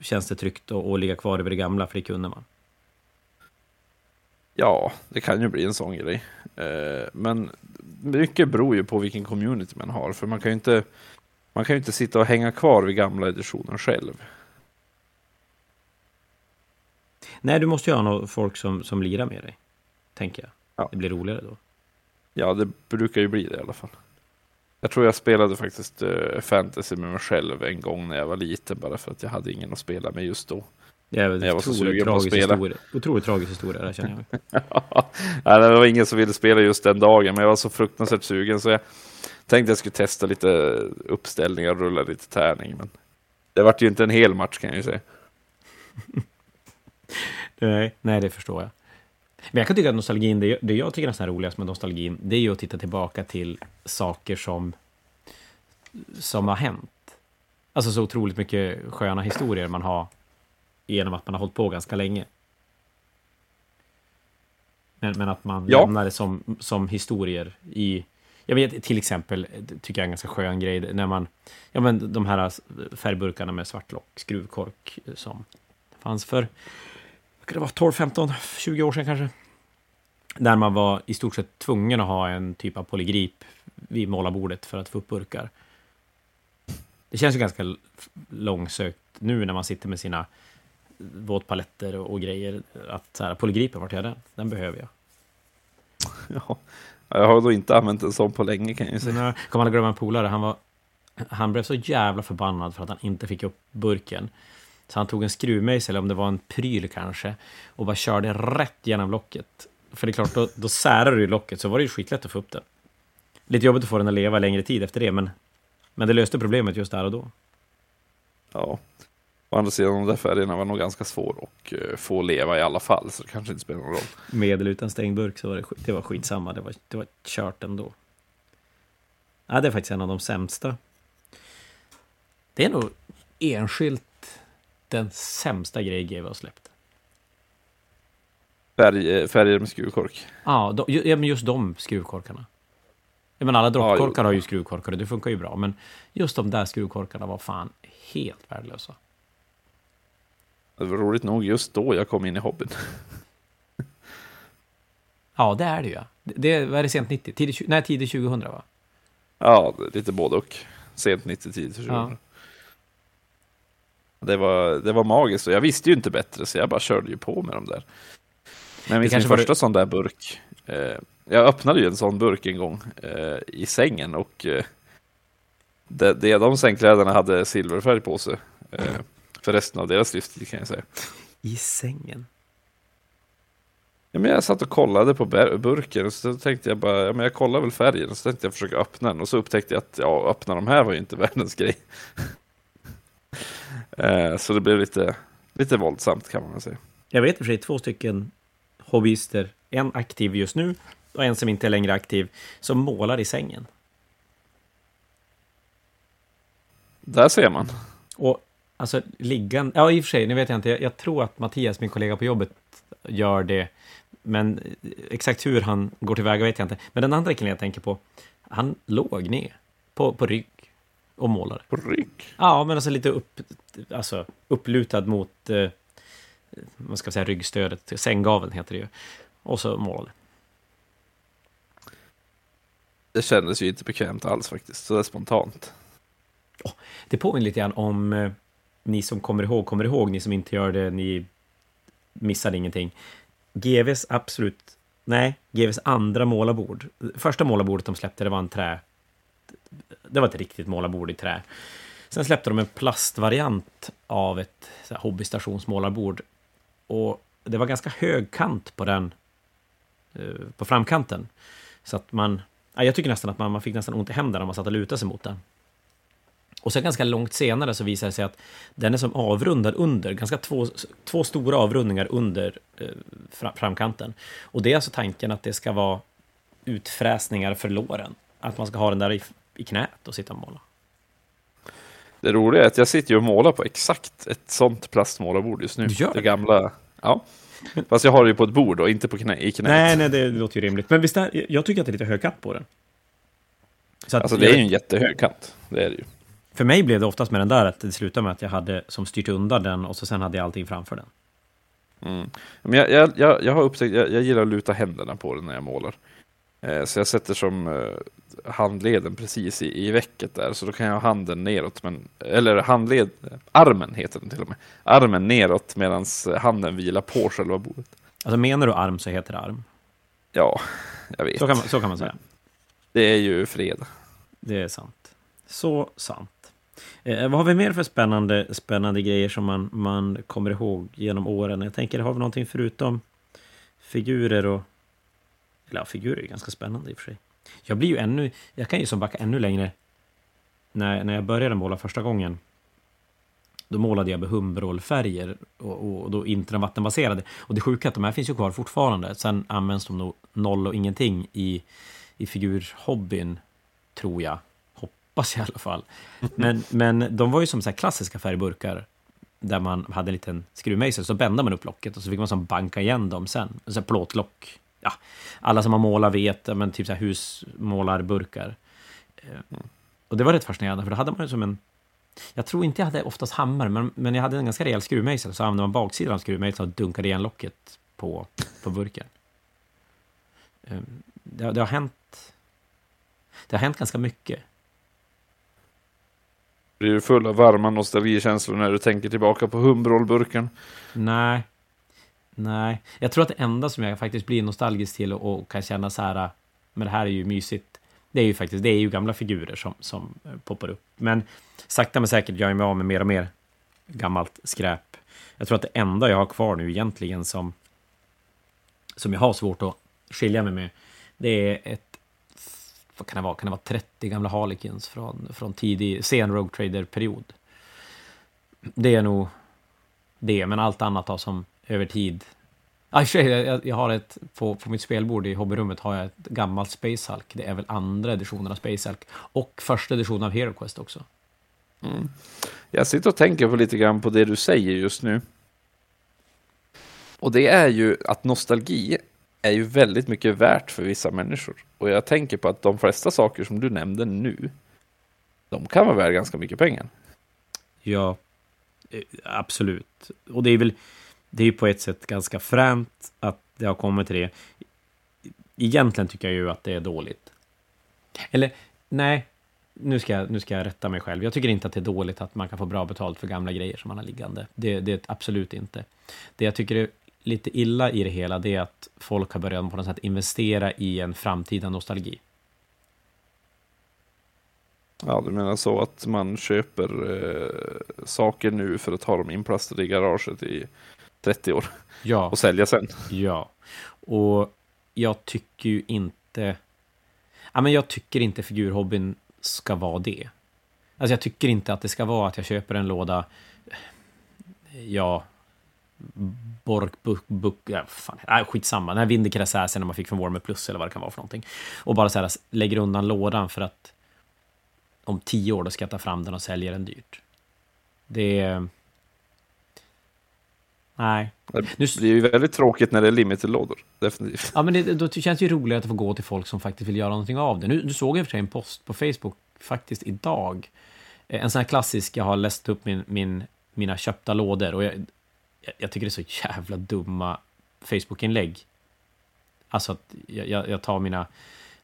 känns det tryggt att, att ligga kvar över det gamla, för det kunde man. Ja, det kan ju bli en sån grej. Eh, men mycket beror ju på vilken community man har, för man kan ju inte man kan ju inte sitta och hänga kvar vid gamla editionen själv. Nej, du måste ju ha någon folk som, som lirar med dig. Tänker jag. Ja. Det blir roligare då. Ja, det brukar ju bli det i alla fall. Jag tror jag spelade faktiskt uh, fantasy med mig själv en gång när jag var liten, bara för att jag hade ingen att spela med just då. Det är Jag var så sugen på att spela. historia. Otroligt tragisk historia, det känner jag. Nej, det var ingen som ville spela just den dagen, men jag var så fruktansvärt sugen så jag tänkte jag skulle testa lite uppställningar och rulla lite tärning. Men det vart ju inte en hel match kan jag ju säga. Nej, nej, det förstår jag. Men jag kan tycka att nostalgin, det, det jag tycker nästan är roligast med nostalgin, det är ju att titta tillbaka till saker som, som har hänt. Alltså så otroligt mycket sköna historier man har genom att man har hållit på ganska länge. Men, men att man Ja. lämnar det som, som historier i... Jag vet till exempel, tycker jag är en ganska skön grej, när man... Ja men de här färgburkarna med svartlock, skruvkork som fanns för kan det vara, 12, 15, 20 år sedan kanske. Där man var i stort sett tvungen att ha en typ av polygrip vid målarbordet för att få upp burkar. Det känns ju ganska långsökt nu när man sitter med sina våtpaletter och, grejer. Att så här, polygripen, vart är den? Den behöver jag. Ja. Jag har då inte använt en sån på länge kan jag ju säga. Jag kommer aldrig glömma en polare, han var... Han blev så jävla förbannad för att han inte fick upp burken. Så han tog en skruvmejsel, eller om det var en pryl kanske, och bara körde rätt genom locket. För det är klart, då, då särar du locket, så var det ju skitlätt att få upp den. Lite jobbigt att få den att leva längre tid efter det, men, men det löste problemet just där och då. Ja. Å andra sidan, de där färgerna var nog ganska svår att eh, få leva i alla fall, så det kanske inte spelar någon roll. Med eller utan stängd burk så var det, skit- det var skitsamma, det var, det var kört ändå. Ja, det är faktiskt en av de sämsta. Det är nog enskilt den sämsta grej GW har släppt. Färg, eh, färger med skruvkork. Ja, de, ja, men just de skruvkorkarna. Jag menar, alla Ja, droppkorkar har ju skruvkorkar och det funkar ju bra, men just de där skruvkorkarna var fan helt värdelösa. Det var roligt nog just då jag kom in i hobbyn. Ja, det är det ju. ja. Det, är det sent 90? Tidigt, nej, tidigt 2000 va? Ja, lite både och. Sent 90 tid för Ja. det, var, det var magiskt och jag visste ju inte bättre så jag bara körde ju på med dem där. Men min var första sån där burk. Eh, jag öppnade ju en sån burk en gång eh, i sängen och eh, det, det, de sängkläderna hade silverfärg på sig. Eh, för resten av deras livstid kan jag säga. I sängen? Ja, men jag satt och kollade på burken och så tänkte jag bara, ja, men jag kollar väl färgen och så tänkte jag försöka öppna den och så upptäckte jag att ja, öppna de här var ju inte världens grej. eh, så det blev lite, lite våldsamt kan man väl säga. Jag vet i och för sig två stycken hobbyister, en aktiv just nu och en som inte är längre aktiv, som målar i sängen. Där ser man. Och alltså liggan, ja i och för sig, nu vet jag inte, jag, jag tror att Mattias, min kollega på jobbet, gör det. Men exakt hur han går tillväga vet jag inte. Men den andra killen jag tänker på, han låg ner på, på rygg och målade. På rygg. Ja, men alltså lite upp, alltså upplutad mot, eh, vad ska jag säga, ryggstödet, sänggaveln heter det ju. Och så målade. Det kändes ju inte bekvämt alls faktiskt, så det är spontant. Det påminner lite grann om eh, ni som kommer ihåg, kommer ihåg, ni som inte gör det, ni missar ingenting. GVs absolut, nej, GVs andra målarbord. Första målarbordet de släppte, det var en trä. Det var ett riktigt målarbord i trä. Sen släppte de en plastvariant av ett hobbystationsmålarbord. Och det var ganska hög kant på den, eh, på framkanten. Så att man, jag tycker nästan att man, man fick nästan ont i händerna när man satt och lutade sig mot den. Och sen ganska långt senare så visar det sig att den är som avrundad under, ganska två, två stora avrundningar under eh, fra- framkanten. Och det är alltså tanken att det ska vara utfräsningar för låren. Att man ska ha den där i, i knät och sitta och måla. Det roliga är att jag sitter ju och målar på exakt ett sånt plastmålarbord just nu. Du gör det gamla. Ja. Fast jag har det ju på ett bord och inte på knä, i knät. Nej, nej, det låter ju rimligt. Men visst är, jag tycker att det är lite hög kant på den. Så att Alltså det är ju en jättehög kant. Det är det ju. För mig blev det oftast med den där att det slutade med att jag hade som styrt undan den och så sen hade jag allting framför den. Mm. Men jag, jag, jag, jag har upptäckt, jag, jag gillar att luta händerna på den när jag målar. Eh, så jag sätter som eh, handleden precis i, i vecket där, så då kan jag ha handen neråt, men, eller handled, armen heter den till och med. Armen neråt medan handen vilar på själva bordet. Alltså menar du arm så heter det arm. Ja, jag vet. Så kan man, så kan man säga. Det är ju fred. Det är sant. Så sant. Eh, vad har vi mer för spännande, spännande grejer som man, man kommer ihåg genom åren? Jag tänker, har vi någonting förutom figurer och... Eller ja, figurer är ganska spännande i och för sig. Jag blir ju ännu... Jag kan ju som backa ännu längre. När, när jag började måla första gången, då målade jag med Humbrol-färger och, och, då inte de vattenbaserade. Och det sjuka är att de här finns ju kvar fortfarande. Sen används de nog noll och ingenting i, i figurhobbyn, tror jag. Hoppas jag i alla fall. Men, men de var ju som så klassiska färgburkar där man hade en liten skruvmejsel, så bände man upp locket och så fick man som banka igen dem sen. Så plåtlock. Ja, alla som har målat vet, men typ så här husmålarburkar. Eh, och det var rätt fascinerande, för då hade man ju som en... Jag tror inte jag hade oftast hammare, men, men jag hade en ganska rejäl skruvmejsel, så använde man baksidan av skruvmejseln och dunkade igen locket på, på burken. Eh, det, det har hänt... Det har hänt ganska mycket. Blir du full av varma nostalgikänslor när du tänker tillbaka på Humbrol-burken? Nej. Nej. Jag tror att det enda som jag faktiskt blir nostalgisk till och, och kan känna så här, men det här är ju mysigt, det är ju faktiskt, det är ju gamla figurer som, som eh, poppar upp. Men sakta men säkert gör jag mig av med mer och mer gammalt skräp. Jag tror att det enda jag har kvar nu egentligen som, som jag har svårt att skilja mig med, det är ett vad kan det vara, kan det vara 30 gamla Harlequins från, från tidig, sen Rogue Trader-period. Det är nog det, men allt annat har som över tid... Ah, jag, jag har ett, på, på mitt spelbord i hobbyrummet har jag ett gammalt Space Hulk. Det är väl andra editionen av Space Hulk. Och första editionen av Hero Quest också. Mm. Jag sitter och tänker på lite grann på det du säger just nu. Och det är ju att nostalgi är ju väldigt mycket värt för vissa människor. Och jag tänker på att de flesta saker som du nämnde nu, de kan vara värda ganska mycket pengar. Ja, eh, absolut. Och det är väl, det är ju på ett sätt ganska fränt att det har kommit till det. Egentligen tycker jag ju att det är dåligt. Eller, nej, nu ska, jag, nu ska jag rätta mig själv. Jag tycker inte att det är dåligt att man kan få bra betalt för gamla grejer som man har liggande. Det, det är absolut inte. Det jag tycker är lite illa i det hela, det är att folk har börjat på något sätt investera i en framtida nostalgi. Ja, du menar så att man köper eh, saker nu för att ha dem inplastade i garaget i 30 år ja. och sälja sen? Ja, och jag tycker ju inte... Ja, men jag tycker inte figurhobbyn ska vara det. Alltså jag tycker inte att det ska vara att jag köper en låda, ja, Bork, Buck, Buck, ja, fan, äh, skitsamma. Den här Vindicaräsäsen när man fick från Warmer Plus eller vad det kan vara för någonting. Och bara så här, lägger undan lådan för att om tio år då ska jag ta fram den och sälja den dyrt. Det är... Nej. Det blir ju väldigt tråkigt när det är limited-lådor. Definitivt. Ja, men det, då känns det ju roligare att få gå till folk som faktiskt vill göra någonting av det. Nu, nu såg jag för sig en post på Facebook faktiskt idag. En sån här klassisk, jag har läst upp min, min, mina köpta lådor. Och jag, jag tycker det är så jävla dumma Facebook-inlägg. Alltså att jag, jag, tar mina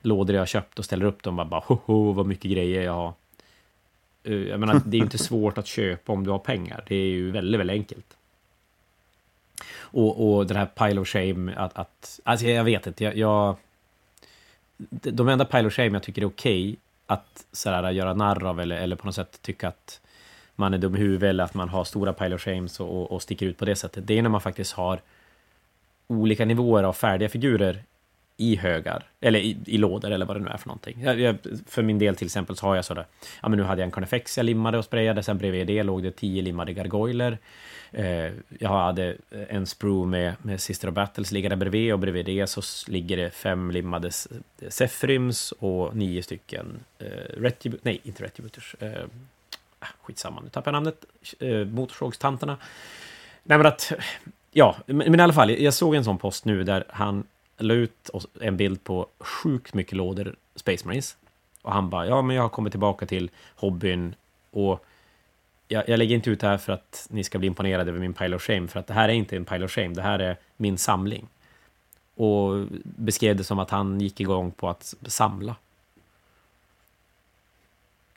lådor jag har köpt och ställer upp dem och bara hoho vad mycket grejer jag har. Eh, jag menar, det är ju inte svårt att köpa om du har pengar. Det är ju väldigt, väldigt enkelt. Och, och den här pile of shame, att, att alltså jag vet inte, jag, jag de enda pile of shame jag tycker är okej okay att sådär, göra narr av eller, eller på något sätt tycka att man är dum i huvudet eller att man har stora pile of shames och, och sticker ut på det sättet. Det är när man faktiskt har olika nivåer av färdiga figurer i högar, eller i, i lådor eller vad det nu är för någonting. Jag, jag, för min del till exempel så har jag sådär, ja men nu hade jag en Carnifex jag limmade och sprayade, sen bredvid det låg det tio limmade gargoyler. Eh, jag hade en sprue med, med Sister of Battles liggande bredvid och bredvid det så ligger det fem limmade Sefrims och nio stycken eh, Retribut, nej inte Retributers, eh, Ah, skitsamma, nu tappar jag namnet. Eh, Motorsågstanterna. Nej men att, ja, men i alla fall, jag såg en sån post nu där han la ut en bild på sjukt mycket lådor Space Marines. Och han bara, ja men jag har kommit tillbaka till hobbyn och jag, jag lägger inte ut det här för att ni ska bli imponerade över min pile of shame, för att det här är inte en pile of shame, det här är min samling. Och beskrev det som att han gick igång på att samla.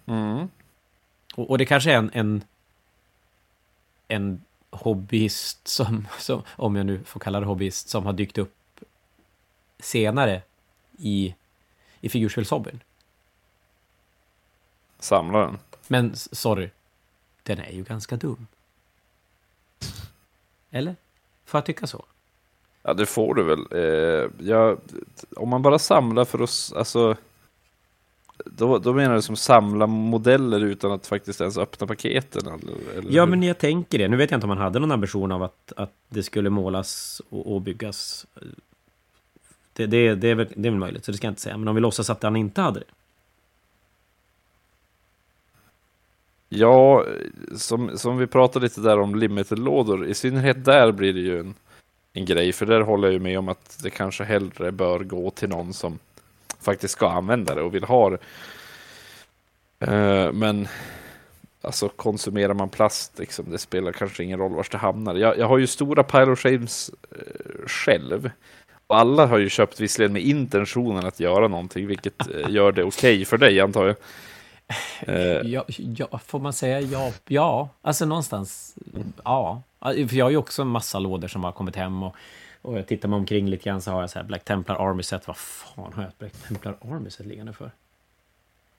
Mm. Och, och det kanske är en, en, en hobbyist som, som, om jag nu får kalla det hobbyist, som har dykt upp senare i, i figurspelshobbyn. Samlaren. Men sorry, den är ju ganska dum. Eller? Får jag tycka så? Ja, det får du väl. Eh, ja, om man bara samlar för oss, alltså då, då menar du som samla modeller utan att faktiskt ens öppna paketen? Eller, eller Ja, hur? men jag tänker det. Nu vet jag inte om man hade någon ambition av att, att det skulle målas och, och byggas. Det, det, det, är väl, det är väl möjligt, så det ska jag inte säga. Men om vi låtsas att han inte hade det. Ja, som, som vi pratade lite där om limited-lådor, i synnerhet där blir det ju en, en grej, för där håller jag ju med om att det kanske hellre bör gå till någon som faktiskt ska använda det och vill ha det. Eh, men alltså konsumerar man plast, liksom, det spelar kanske ingen roll var det hamnar. Jag, jag har ju stora Pile of Shames eh, själv. Och alla har ju köpt visserligen med intentionen att göra någonting, vilket eh, gör det okej för dig antar jag. Eh, Ja, ja, får man säga ja? Ja, alltså någonstans. Ja, för jag har ju också en massa lådor som har kommit hem och, och jag tittar mig omkring lite grann så har jag så här Black Templar Army Set. Vad fan har jag ett Black Templar Army Set liggande för?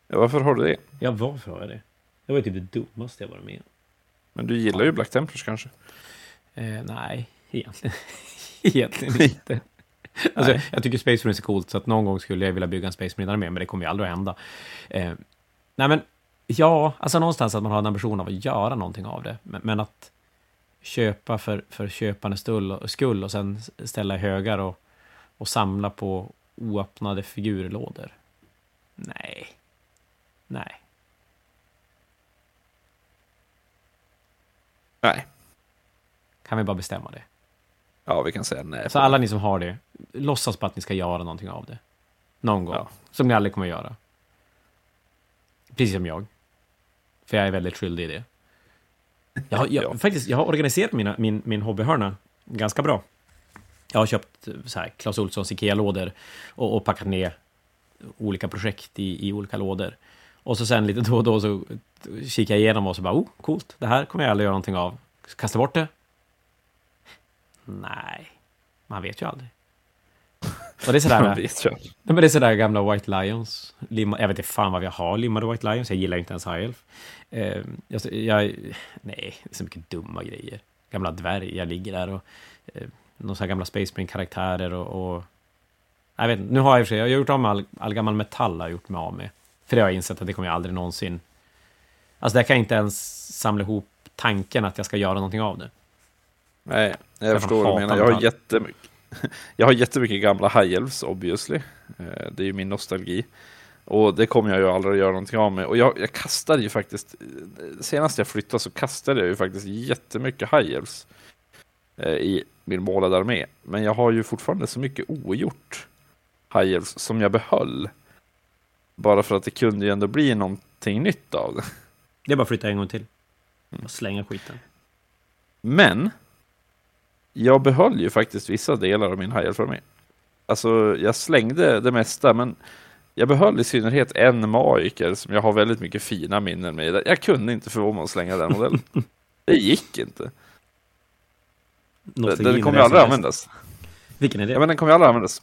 ja, varför har du det? Ja, varför har jag det? Det var ju typ det dummaste jag varit med om. Men du gillar ju Black Templars kanske? Eh, nej, egentligen, egentligen inte. Alltså, jag tycker Space Marines är coolt, så att någon gång skulle jag vilja bygga en Space Marine med, men det kommer ju aldrig att hända. Eh, nej, men ja, alltså någonstans att man har en ambition av att göra någonting av det, men, men att köpa för, för köpandets skull och, sen ställa i högar och, och samla på oöppnade figurlådor. Nej. Nej. Nej. Kan vi bara bestämma det? Ja, vi kan säga nej. Så alla ni som har det, låtsas på att ni ska göra någonting av det. Någon gång. Ja. Som ni aldrig kommer att göra. Precis som jag. För jag är väldigt skyldig i det. Jag har, jag, Ja. faktiskt, jag har organiserat mina, min, min hobbyhörna ganska bra. Jag har köpt eh, så här, Clas Ohlsons Ikea-lådor och, och packat ner olika projekt i, i olika lådor. Och så sen lite då och då så kikar jag igenom och så bara, oh, coolt, det här kommer jag aldrig göra någonting av. Kasta bort det? Nej, man vet ju aldrig. Och det är sådär, vet men det är sådär gamla White Lions. Limma, jag vet inte fan vad vi har limmade White Lions. Jag gillar inte ens High Elf. Eh, jag, jag, nej, det är så mycket dumma grejer. Gamla dvärgar ligger där och eh, några så här gamla Space Marine-karaktärer och, och... Jag vet inte, nu har jag i och för sig, jag har gjort av med all, all gammal metall har jag gjort mig av med. För det har jag insett att det kommer jag aldrig någonsin... Alltså där kan jag inte ens samla ihop tanken att jag ska göra någonting av det. Nej, jag, Jag förstår vad du menar. Jag har jättemycket, jag har jättemycket gamla High Elves, obviously. Eh, Det är ju min nostalgi. Och det kommer jag ju aldrig att göra någonting av med. Och jag, jag kastade ju faktiskt, eh, senast jag flyttade så kastade jag ju faktiskt jättemycket High Elves eh, i min målade armé. Men jag har ju fortfarande så mycket ogjort High Elves som jag behöll. Bara för att det kunde ju ändå bli någonting nytt av det. Det är bara att flytta en gång till. Och slänga skiten. Men jag behöll ju faktiskt vissa delar av min High Elf-armé. Alltså, jag slängde det mesta, men jag behöll i synnerhet en magiker som jag har väldigt mycket fina minnen med. Jag kunde inte förmå mig att slänga den modellen. Det gick inte. Den, Nostalgin den kommer ju aldrig användas. Vilken är det? Ja, men den kommer ju aldrig användas.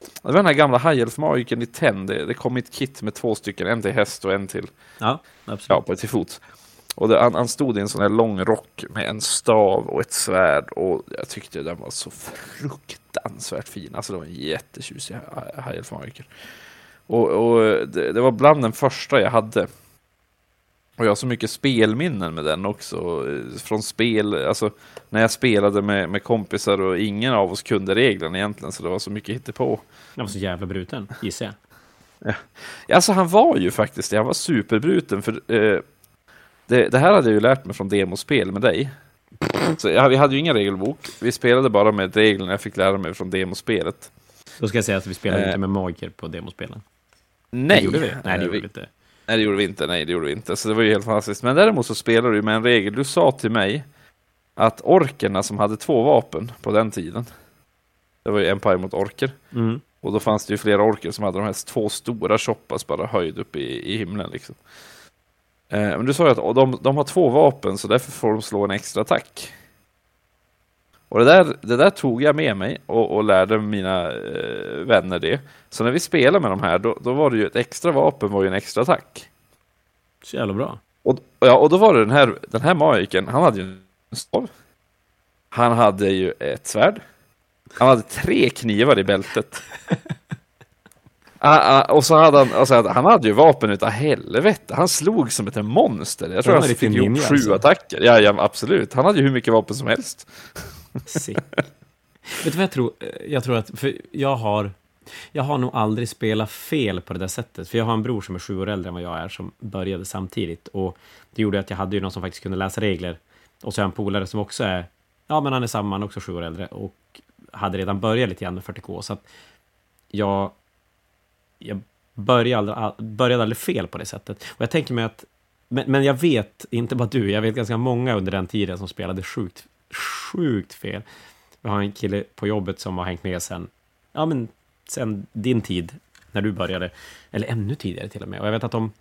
Det var den här gamla High Elf-magikern i Ten. Det, det kom i ett kit med två stycken, en till häst och en till Ja, absolut. Ja, på ett till fots. Och det, han, han stod i en sån här lång rock med en stav och ett svärd och jag tyckte den var så fruktansvärt fin. Alltså det var en jättetjusig High. Och, och det, det var bland den första jag hade. Och jag har så mycket spelminnen med den också. Från spel, alltså när jag spelade med, med kompisar och ingen av oss kunde reglerna egentligen så det var så mycket hittepå. Den var så jävla bruten, gissar jag. Alltså han var ju faktiskt det, han var superbruten för eh, det, det här hade jag ju lärt mig från demospel med dig. Så jag, vi hade ju ingen regelbok, vi spelade bara med reglerna jag fick lära mig från demospelet. Då ska jag säga att vi spelade Eh. inte med magiker på demospelen. Nej, Det gjorde vi. Nej, det gjorde vi inte. nej, det gjorde vi inte. Nej, det gjorde vi inte. Så det var ju helt fantastiskt. Men däremot så spelade du med en regel. Du sa till mig att orkerna som hade två vapen på den tiden, det var ju Empire mot orker, Mm. och då fanns det ju flera orker som hade de här två stora choppas bara höjd upp i, i himlen liksom. Eh, men du sa ju att de, de har två vapen så därför får de slå en extra attack. Och det där, det där tog jag med mig och, och lärde mina eh, vänner det. Så när vi spelade med de här, då, då var det ju ett extra vapen var ju en extra attack. Så jävla bra. Och, ja, och då var det den här, den här magiken, han hade ju en stav. Han hade ju ett svärd. Han hade tre knivar i bältet. Ah, ah, och så hade han, alltså, han hade ju vapen utav helvete. Han slog som ett monster. Jag tror Han han fick ihop sju alltså. attacker. Ja, ja, absolut. Han hade ju hur mycket vapen som helst. Sick. Vet du vad jag tror? Jag tror att, för jag har, jag har nog aldrig spelat fel på det där sättet. För jag har en bror som är sju år äldre än vad jag är, som började samtidigt. Och det gjorde att jag hade ju någon som faktiskt kunde läsa regler. Och så har jag en polare som också är, ja men han är samma, han är också sju år äldre. Och hade redan börjat lite grann med 40K. Så att jag, jag började, aldrig, började aldrig fel på det sättet. Och jag tänker mig att, men, men jag vet, inte bara du, jag vet ganska många under den tiden som spelade sjukt, sjukt fel. Vi har en kille på jobbet som har hängt med sen, ja men sen din tid, när du började, eller ännu tidigare till och med. Och jag vet att de,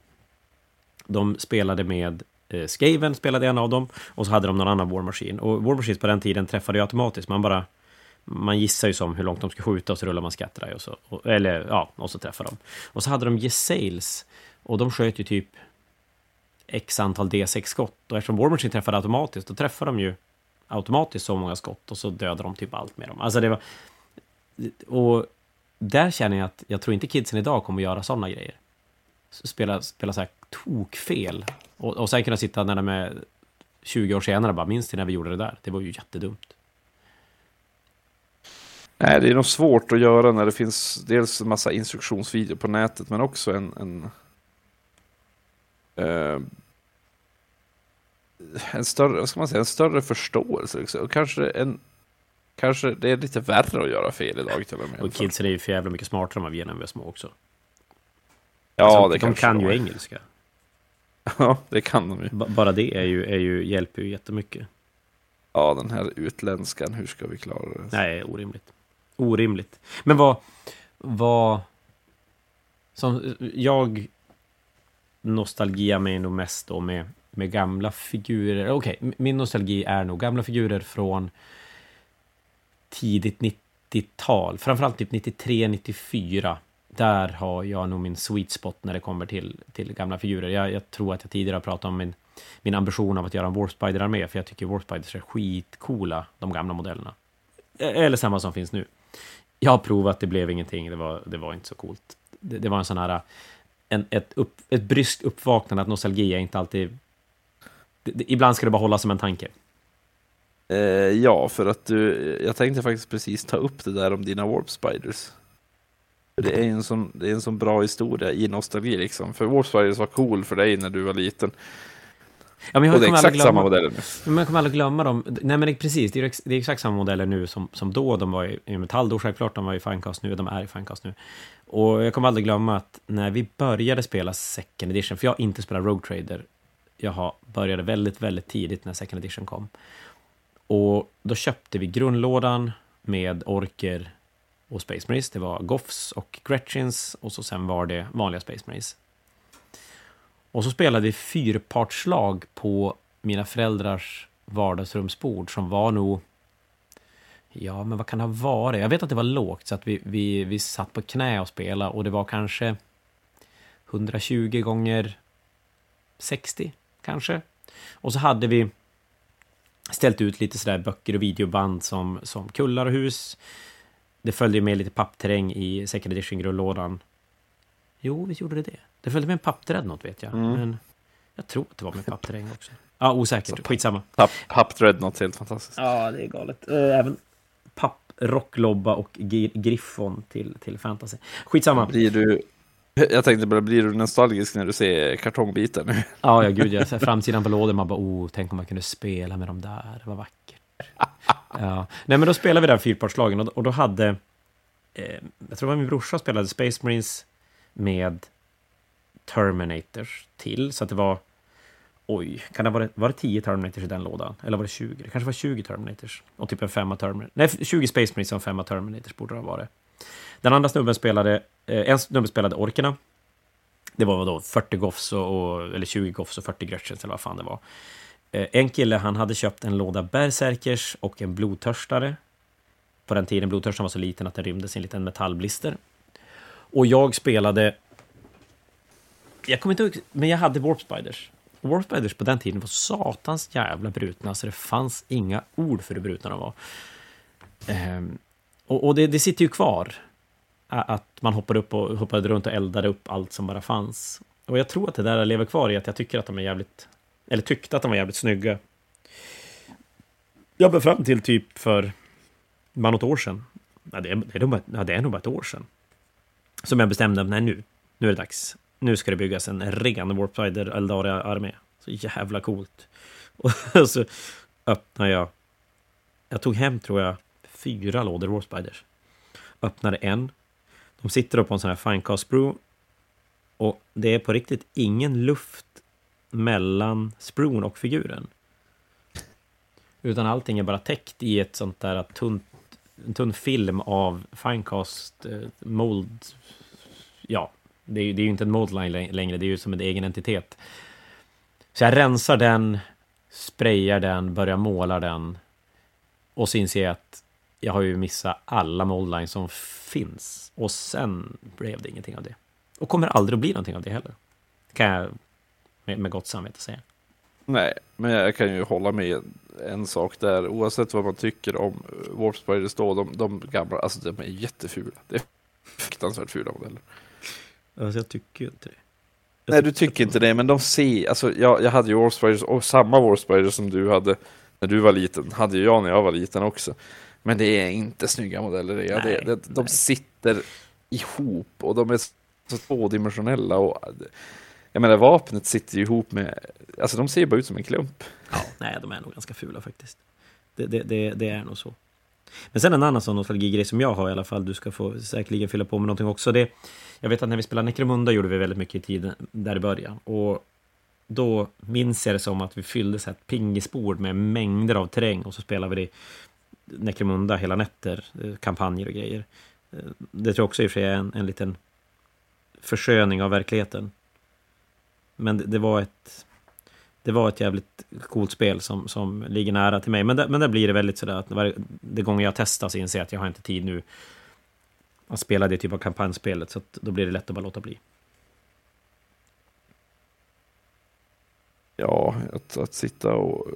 de spelade med eh, Skaven, spelade en av dem, och så hade de någon annan War Machine. Och War Machines på den tiden träffade ju automatiskt, man bara man gissar ju som hur långt de ska skjuta och så rullar man scatter och så, och, eller ja, och så träffar de. Och så hade de gesails. och de sköt ju typ x antal D6-skott och eftersom War Machine träffade automatiskt, då träffade de ju automatiskt så många skott och så dödade de typ allt med dem. Alltså det var... Och där känner jag att jag tror inte kidsen idag kommer att göra sådana grejer. Spela, spela så här tokfel. Och, och sen kunna sitta när de är 20 år senare och bara, minns till när vi gjorde det där? Det var ju jättedumt. Nej, det är nog svårt att göra när det finns dels en massa instruktionsvideo på nätet, men också en... en eh, en större, vad ska man säga, en större förståelse. Liksom. Och kanske, en, kanske det är lite värre att göra fel idag till och med. Och kidsen är ju för jävla mycket smartare än vad vi är när vi var små också. ja, Alltså, det de kanske kan ju är. engelska. Ja, det kan de ju. B- bara det är ju, är ju, hjälper ju jättemycket. Ja, den här utländskan, hur ska vi klara det? Nej, orimligt. Orimligt. Men vad... vad som jag nostalgiar mig nog mest då med, med gamla figurer. Okej, okay, min nostalgi är nog gamla figurer från tidigt 90-tal. Framförallt typ 93, 94. Där har jag nog min sweet spot när det kommer till, till gamla figurer. Jag, jag tror att jag tidigare har pratat om min, min ambition av att göra en Warspider-armé, för jag tycker Warspiders är skitcoola, de gamla modellerna. E-, eller samma som finns nu. Jag har provat, det blev ingenting, det var, det var inte så coolt. Det, det var en sån här, en, ett, upp, ett bryskt uppvaknande att nostalgi är inte alltid... Det, det, ibland ska det bara hålla som en tanke. Eh, ja, för att du, jag tänkte faktiskt precis ta upp det där om dina Warp Spiders. Det är en sån, det är en sån bra historia i nostalgi liksom. För Warp Spiders var cool för dig när du var liten. Ja, men jag Och det är exakt samma glömma- modeller nu. Men jag kommer aldrig glömma dem. Nej, men det, precis. Det är, ex, det är exakt samma modeller nu som, som då. De var i, i metall då, självklart. De var i Finecast nu. De är i Finecast nu. Och jag kommer aldrig glömma att när vi började spela second edition, för jag har inte spelat Rogue Trader. Jag började väldigt, väldigt tidigt när second edition kom. Och då köpte vi grundlådan med orker och Space Marines. Det var Goffs och Gretchins och så sen var det vanliga Space Marines. Och så spelade vi fyrpartslag på mina föräldrars vardagsrumsbord som var nog... Ja, men vad kan det ha varit? Jag vet att det var lågt, så att vi, vi, vi satt på knä och spelade och det var kanske 120 gånger 60, kanske. Och så hade vi ställt ut lite sådär böcker och videoband som, som kullar och hus. Det följde med lite pappterräng i second edition-grundlådan. Jo, visst gjorde det det? Det följde med en pappdreadnought vet jag. Mm. Men jag tror att det var med pappterräng också. Ja, osäkert. Skitsamma. Papp, papp Dreadnought, helt fantastiskt. Ja, det är galet. Eh, Även papp, rocklobba och griffon till, till fantasy. Skitsamma. Blir du, jag tänkte bara, blir du nostalgisk när du ser kartongbitar nu? Ja, ja, gud, ja. Så här Framsidan på lådan, man bara, oh, tänk om man kunde spela med dem där. Det var vackert. Ja. Nej, men då spelade vi där fyrpartslagen och, och då hade... Eh, jag tror det var min brorsa spelade Space Marines med Terminators till. Så att det var... Oj, kan det vara, var det 10 Terminators i den lådan? Eller var det 20? Det kanske var 20 Terminators. Och typ en femma Terminators. Nej, 20 Space Marines och en femma Terminators borde det ha varit. Den andra snubben spelade... Eh, en snubbe spelade Orkerna. Det var då 40 Goffs och, och, eller 20 Goffs och 40 Gretchens eller vad fan det var. Eh, en kille, han hade köpt en låda Berserkers och en blodtörstare. På den tiden blodtörstaren var så liten att den rymdes i en liten metallblister. Och jag spelade... Jag kommer inte ihåg, men jag hade Warp Spiders. Warp Spiders på den tiden var satans jävla brutna, så det fanns inga ord för hur brutna de var. Ehm, och, och det, det, sitter ju kvar. Att man hoppade upp och hoppade runt och eldade upp allt som bara fanns. Och jag tror att det där lever kvar i att jag tycker att de är jävligt... Eller tyckte att de var jävligt snygga. Jag blev fram till typ för bara något år sedan. Ja, det, är, det, är nog bara, ja, det är nog bara ett år sedan. Som jag bestämde, nej nu, nu är det dags. Nu ska det byggas en ren Warpsider Eldaria-armé. Så jävla coolt. Och så öppnade jag... Jag tog hem, tror jag, fyra lådor Warspiders. Öppnade en. De sitter då på en sån här Finecast Brew. Och det är på riktigt ingen luft mellan sprun och figuren. Utan allting är bara täckt i ett sånt där tunt, en tunn film av Finecast eh, mold. Ja, det är, det är ju inte en moldline längre, det är ju som en egen entitet. Så jag rensar den, sprayar den, börjar måla den. Och så inser jag att jag har ju missat alla moldlines som finns. Och sen blev det ingenting av det. Och kommer aldrig att bli någonting av det heller. Kan jag med, med gott samvete säga. Nej, men jag kan ju hålla med en sak där. Oavsett vad man tycker om eh, Warp Spiders då, de, de gamla, alltså de är jättefula. Det är fruktansvärt fula modeller. Alltså jag tycker ju inte det. Jag Nej, du tycker inte det, men de ser, alltså jag, jag hade ju Warp Spiders, och samma Warp Spiders som du hade när du var liten, hade ju jag när jag var liten också. Men det är inte snygga modeller, det, nej, det, de nej. sitter ihop och de är så tvådimensionella och jag menar vapnet sitter ju ihop med, alltså de ser bara ut som en klump. Ja, nej, de är nog ganska fula faktiskt. Det, det, det, det är nog så. Men sen en annan sån nostalgigrej som jag har i alla fall, du ska få säkerligen fylla på med någonting också. Det, jag vet att när vi spelade Necromunda gjorde vi väldigt mycket i tiden där i början. Och då minns jag det som att vi fyllde så ett pingisbord med mängder av terräng och så spelade vi det Necromunda hela nätter, eh, kampanjer och grejer. Eh, det tror jag också i och för sig är en, en liten försköning av verkligheten. Men det, det, var ett det var ett jävligt coolt spel som, som ligger nära till mig. Men, där, men där blir det väldigt sådär att varje, det gånger jag testar så inser jag att jag har inte tid nu att spela det typ av kampanjspelet. Så då blir det lätt att bara låta bli. Ja, att, att sitta och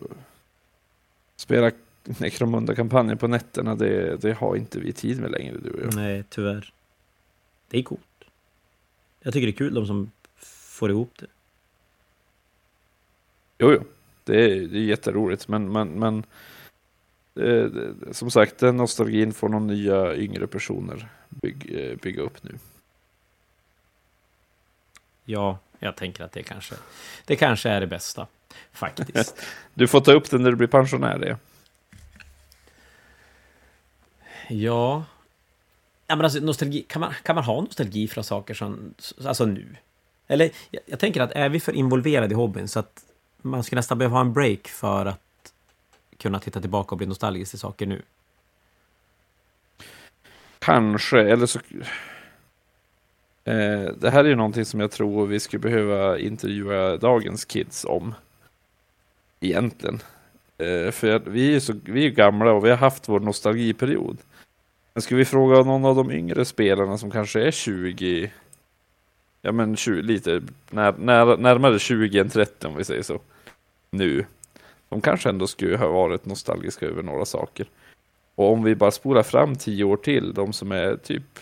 spela Necromunda-kampanjen på nätterna, det, det har inte vi tid med längre du och jag. Nej, tyvärr. Det är coolt. Jag tycker det är kul de som får ihop det. Jo, jo. Det är, det är jätteroligt, men, men, men eh, som sagt, den nostalgin får någon nya yngre personer bygg, eh, bygga upp nu. Ja, jag tänker att det kanske, det kanske är det bästa, faktiskt. du får ta upp den när du blir pensionär, det. Ja. ja men alltså, nostalgi, kan, man, kan man ha nostalgi för saker som, alltså nu? Eller jag, jag tänker att är vi för involverade i hobbyn så att man skulle nästan behöva ha en break för att kunna titta tillbaka och bli nostalgisk till saker nu. Kanske, eller så... Eh, det här är ju någonting som jag tror vi skulle behöva intervjua dagens kids om. Egentligen. Eh, för vi är, så, vi är gamla och vi har haft vår nostalgiperiod. Men ska vi fråga någon av de yngre spelarna som kanske är 20 ja men 20, lite när, när, närmare 20 än 30 om vi säger så. Nu. De kanske ändå skulle ha varit nostalgiska över några saker. Och om vi bara spolar fram 10 år till, de som är typ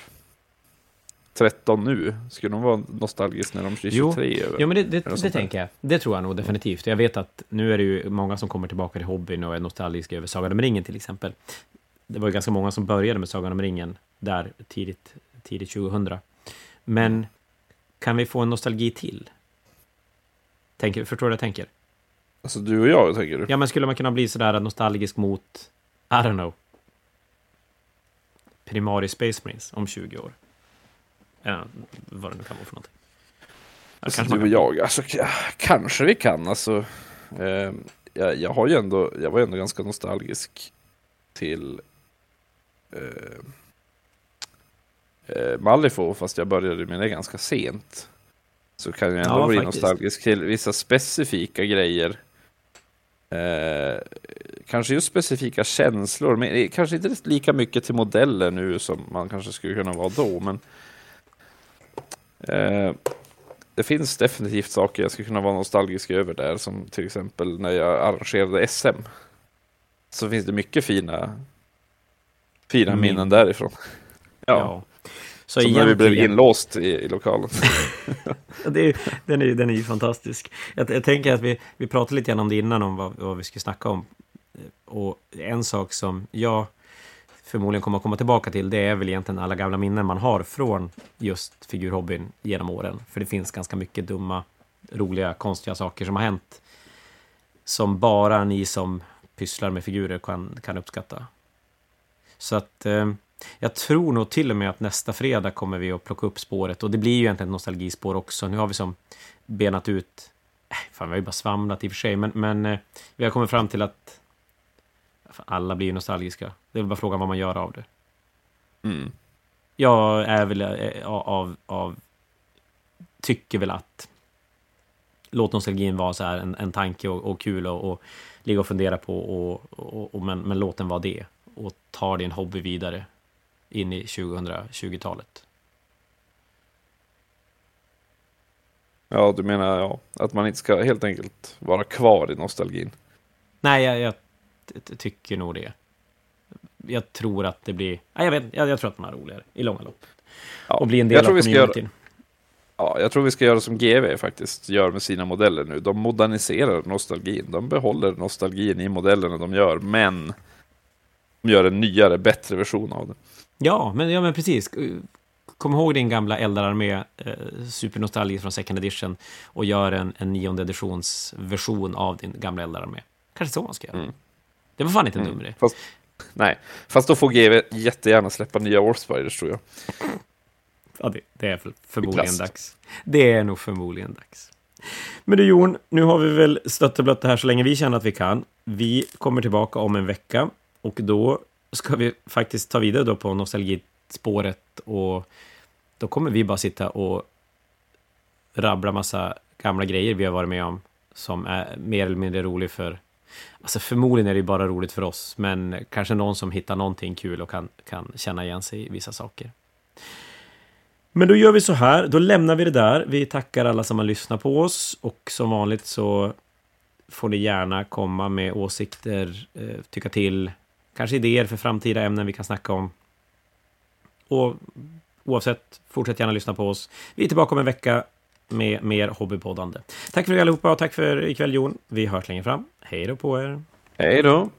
13 nu, skulle de vara nostalgiska när de blir 23? Jo, jo men det, det, det tänker jag. Det tror jag nog definitivt. Jag vet att nu är det ju många som kommer tillbaka till hobbyn och är nostalgiska över Sagan om ringen till exempel. Det var ju ganska många som började med Sagan om ringen där tidigt, tidigt 2000. Men kan vi få en nostalgi till? Tänker, förstår du vad jag tänker? Alltså du och jag, tänker du? Ja, men skulle man kunna bli sådär nostalgisk mot, I don't know, Primari Space Marines om 20 år? Ja, vad det nu kan vara för någonting. Alltså, du och jag, alltså kanske vi kan. Alltså, eh, jag, jag, har ju ändå, jag var ju ändå ganska nostalgisk till eh, eh, Malifo, fast jag började med det ganska sent. Så kan jag ändå ja, bli faktiskt. nostalgisk till vissa specifika grejer. Eh, kanske just specifika känslor, men kanske inte lika mycket till modeller nu som man kanske skulle kunna vara då. Men eh, det finns definitivt saker jag skulle kunna vara nostalgisk över där, som till exempel när jag arrangerade SM. Så finns det mycket fina, fina Mm. minnen därifrån. Ja, Ja. Så som när vi blev egentligen- inlåst i, i lokalen. Det är, den, är, den är ju fantastisk. Jag, jag tänker att vi, vi pratade lite grann om det innan, om vad, vad vi skulle snacka om. Och en sak som jag förmodligen kommer att komma tillbaka till, det är väl egentligen alla gamla minnen man har från just figurhobbyn genom åren. För det finns ganska mycket dumma, roliga, konstiga saker som har hänt. Som bara ni som pysslar med figurer kan, kan uppskatta. Så att eh, jag tror nog till och med att nästa fredag kommer vi att plocka upp spåret. Och det blir ju egentligen ett nostalgispår också. Nu har vi som benat ut... Äh, fan, vi har ju bara svamlat i och för sig. Men, men eh, vi har kommit fram till att alla blir ju nostalgiska. Det är väl bara frågan vad man gör av det. Mm. Jag är väl eh, av, av... Tycker väl att... Låt nostalgin vara så här en, en tanke och, och kul och, och ligga och fundera på. Och, och, och, men, men låt den vara det. Och ta din hobby vidare in i 2020-talet. Ja, du menar ja, att man inte ska helt enkelt vara kvar i nostalgin. Nej, jag, jag tycker nog det. Jag tror att det blir... Nej, jag, vet, jag, jag tror att man har roligare i långa lopp. Ja. Och bli en del av vi ska göra, communityn. ja, jag tror vi ska göra som GV faktiskt gör med sina modeller nu. De moderniserar nostalgin. De behåller nostalgin i modellerna de gör, men de gör en nyare, bättre version av det. Ja, men, ja, men precis. Kom ihåg din gamla Eldararmé, eh, supernostalgisk från second edition, och gör en, en nionde editions version av din gamla Eldararmé. Kanske så man ska göra. Mm. Det var fan inte en Mm. dum idé. Fast, nej, fast då får GV jättegärna släppa nya Warspiders tror jag. Ja, det, det är för- förmodligen plast. dags. Det är nog förmodligen dags. Men du Jon, nu har vi väl stött och blött det här så länge vi känner att vi kan. Vi kommer tillbaka om en vecka och då ska vi faktiskt ta vidare då på nostalgispåret och då kommer vi bara sitta och rabbla massa gamla grejer vi har varit med om som är mer eller mindre rolig för Alltså förmodligen är det ju bara roligt för oss, men kanske någon som hittar någonting kul och kan, kan känna igen sig i vissa saker. Men då gör vi så här, då lämnar vi det där. Vi tackar alla som har lyssnat på oss och som vanligt så får ni gärna komma med åsikter, eh, tycka till, kanske idéer för framtida ämnen vi kan snacka om. Och oavsett, fortsätt gärna lyssna på oss. Vi är tillbaka om en vecka med mer hobbypoddande. Tack för det allihopa och tack för ikväll Jon. Vi hörs längre fram. Hej då på er! Hej då!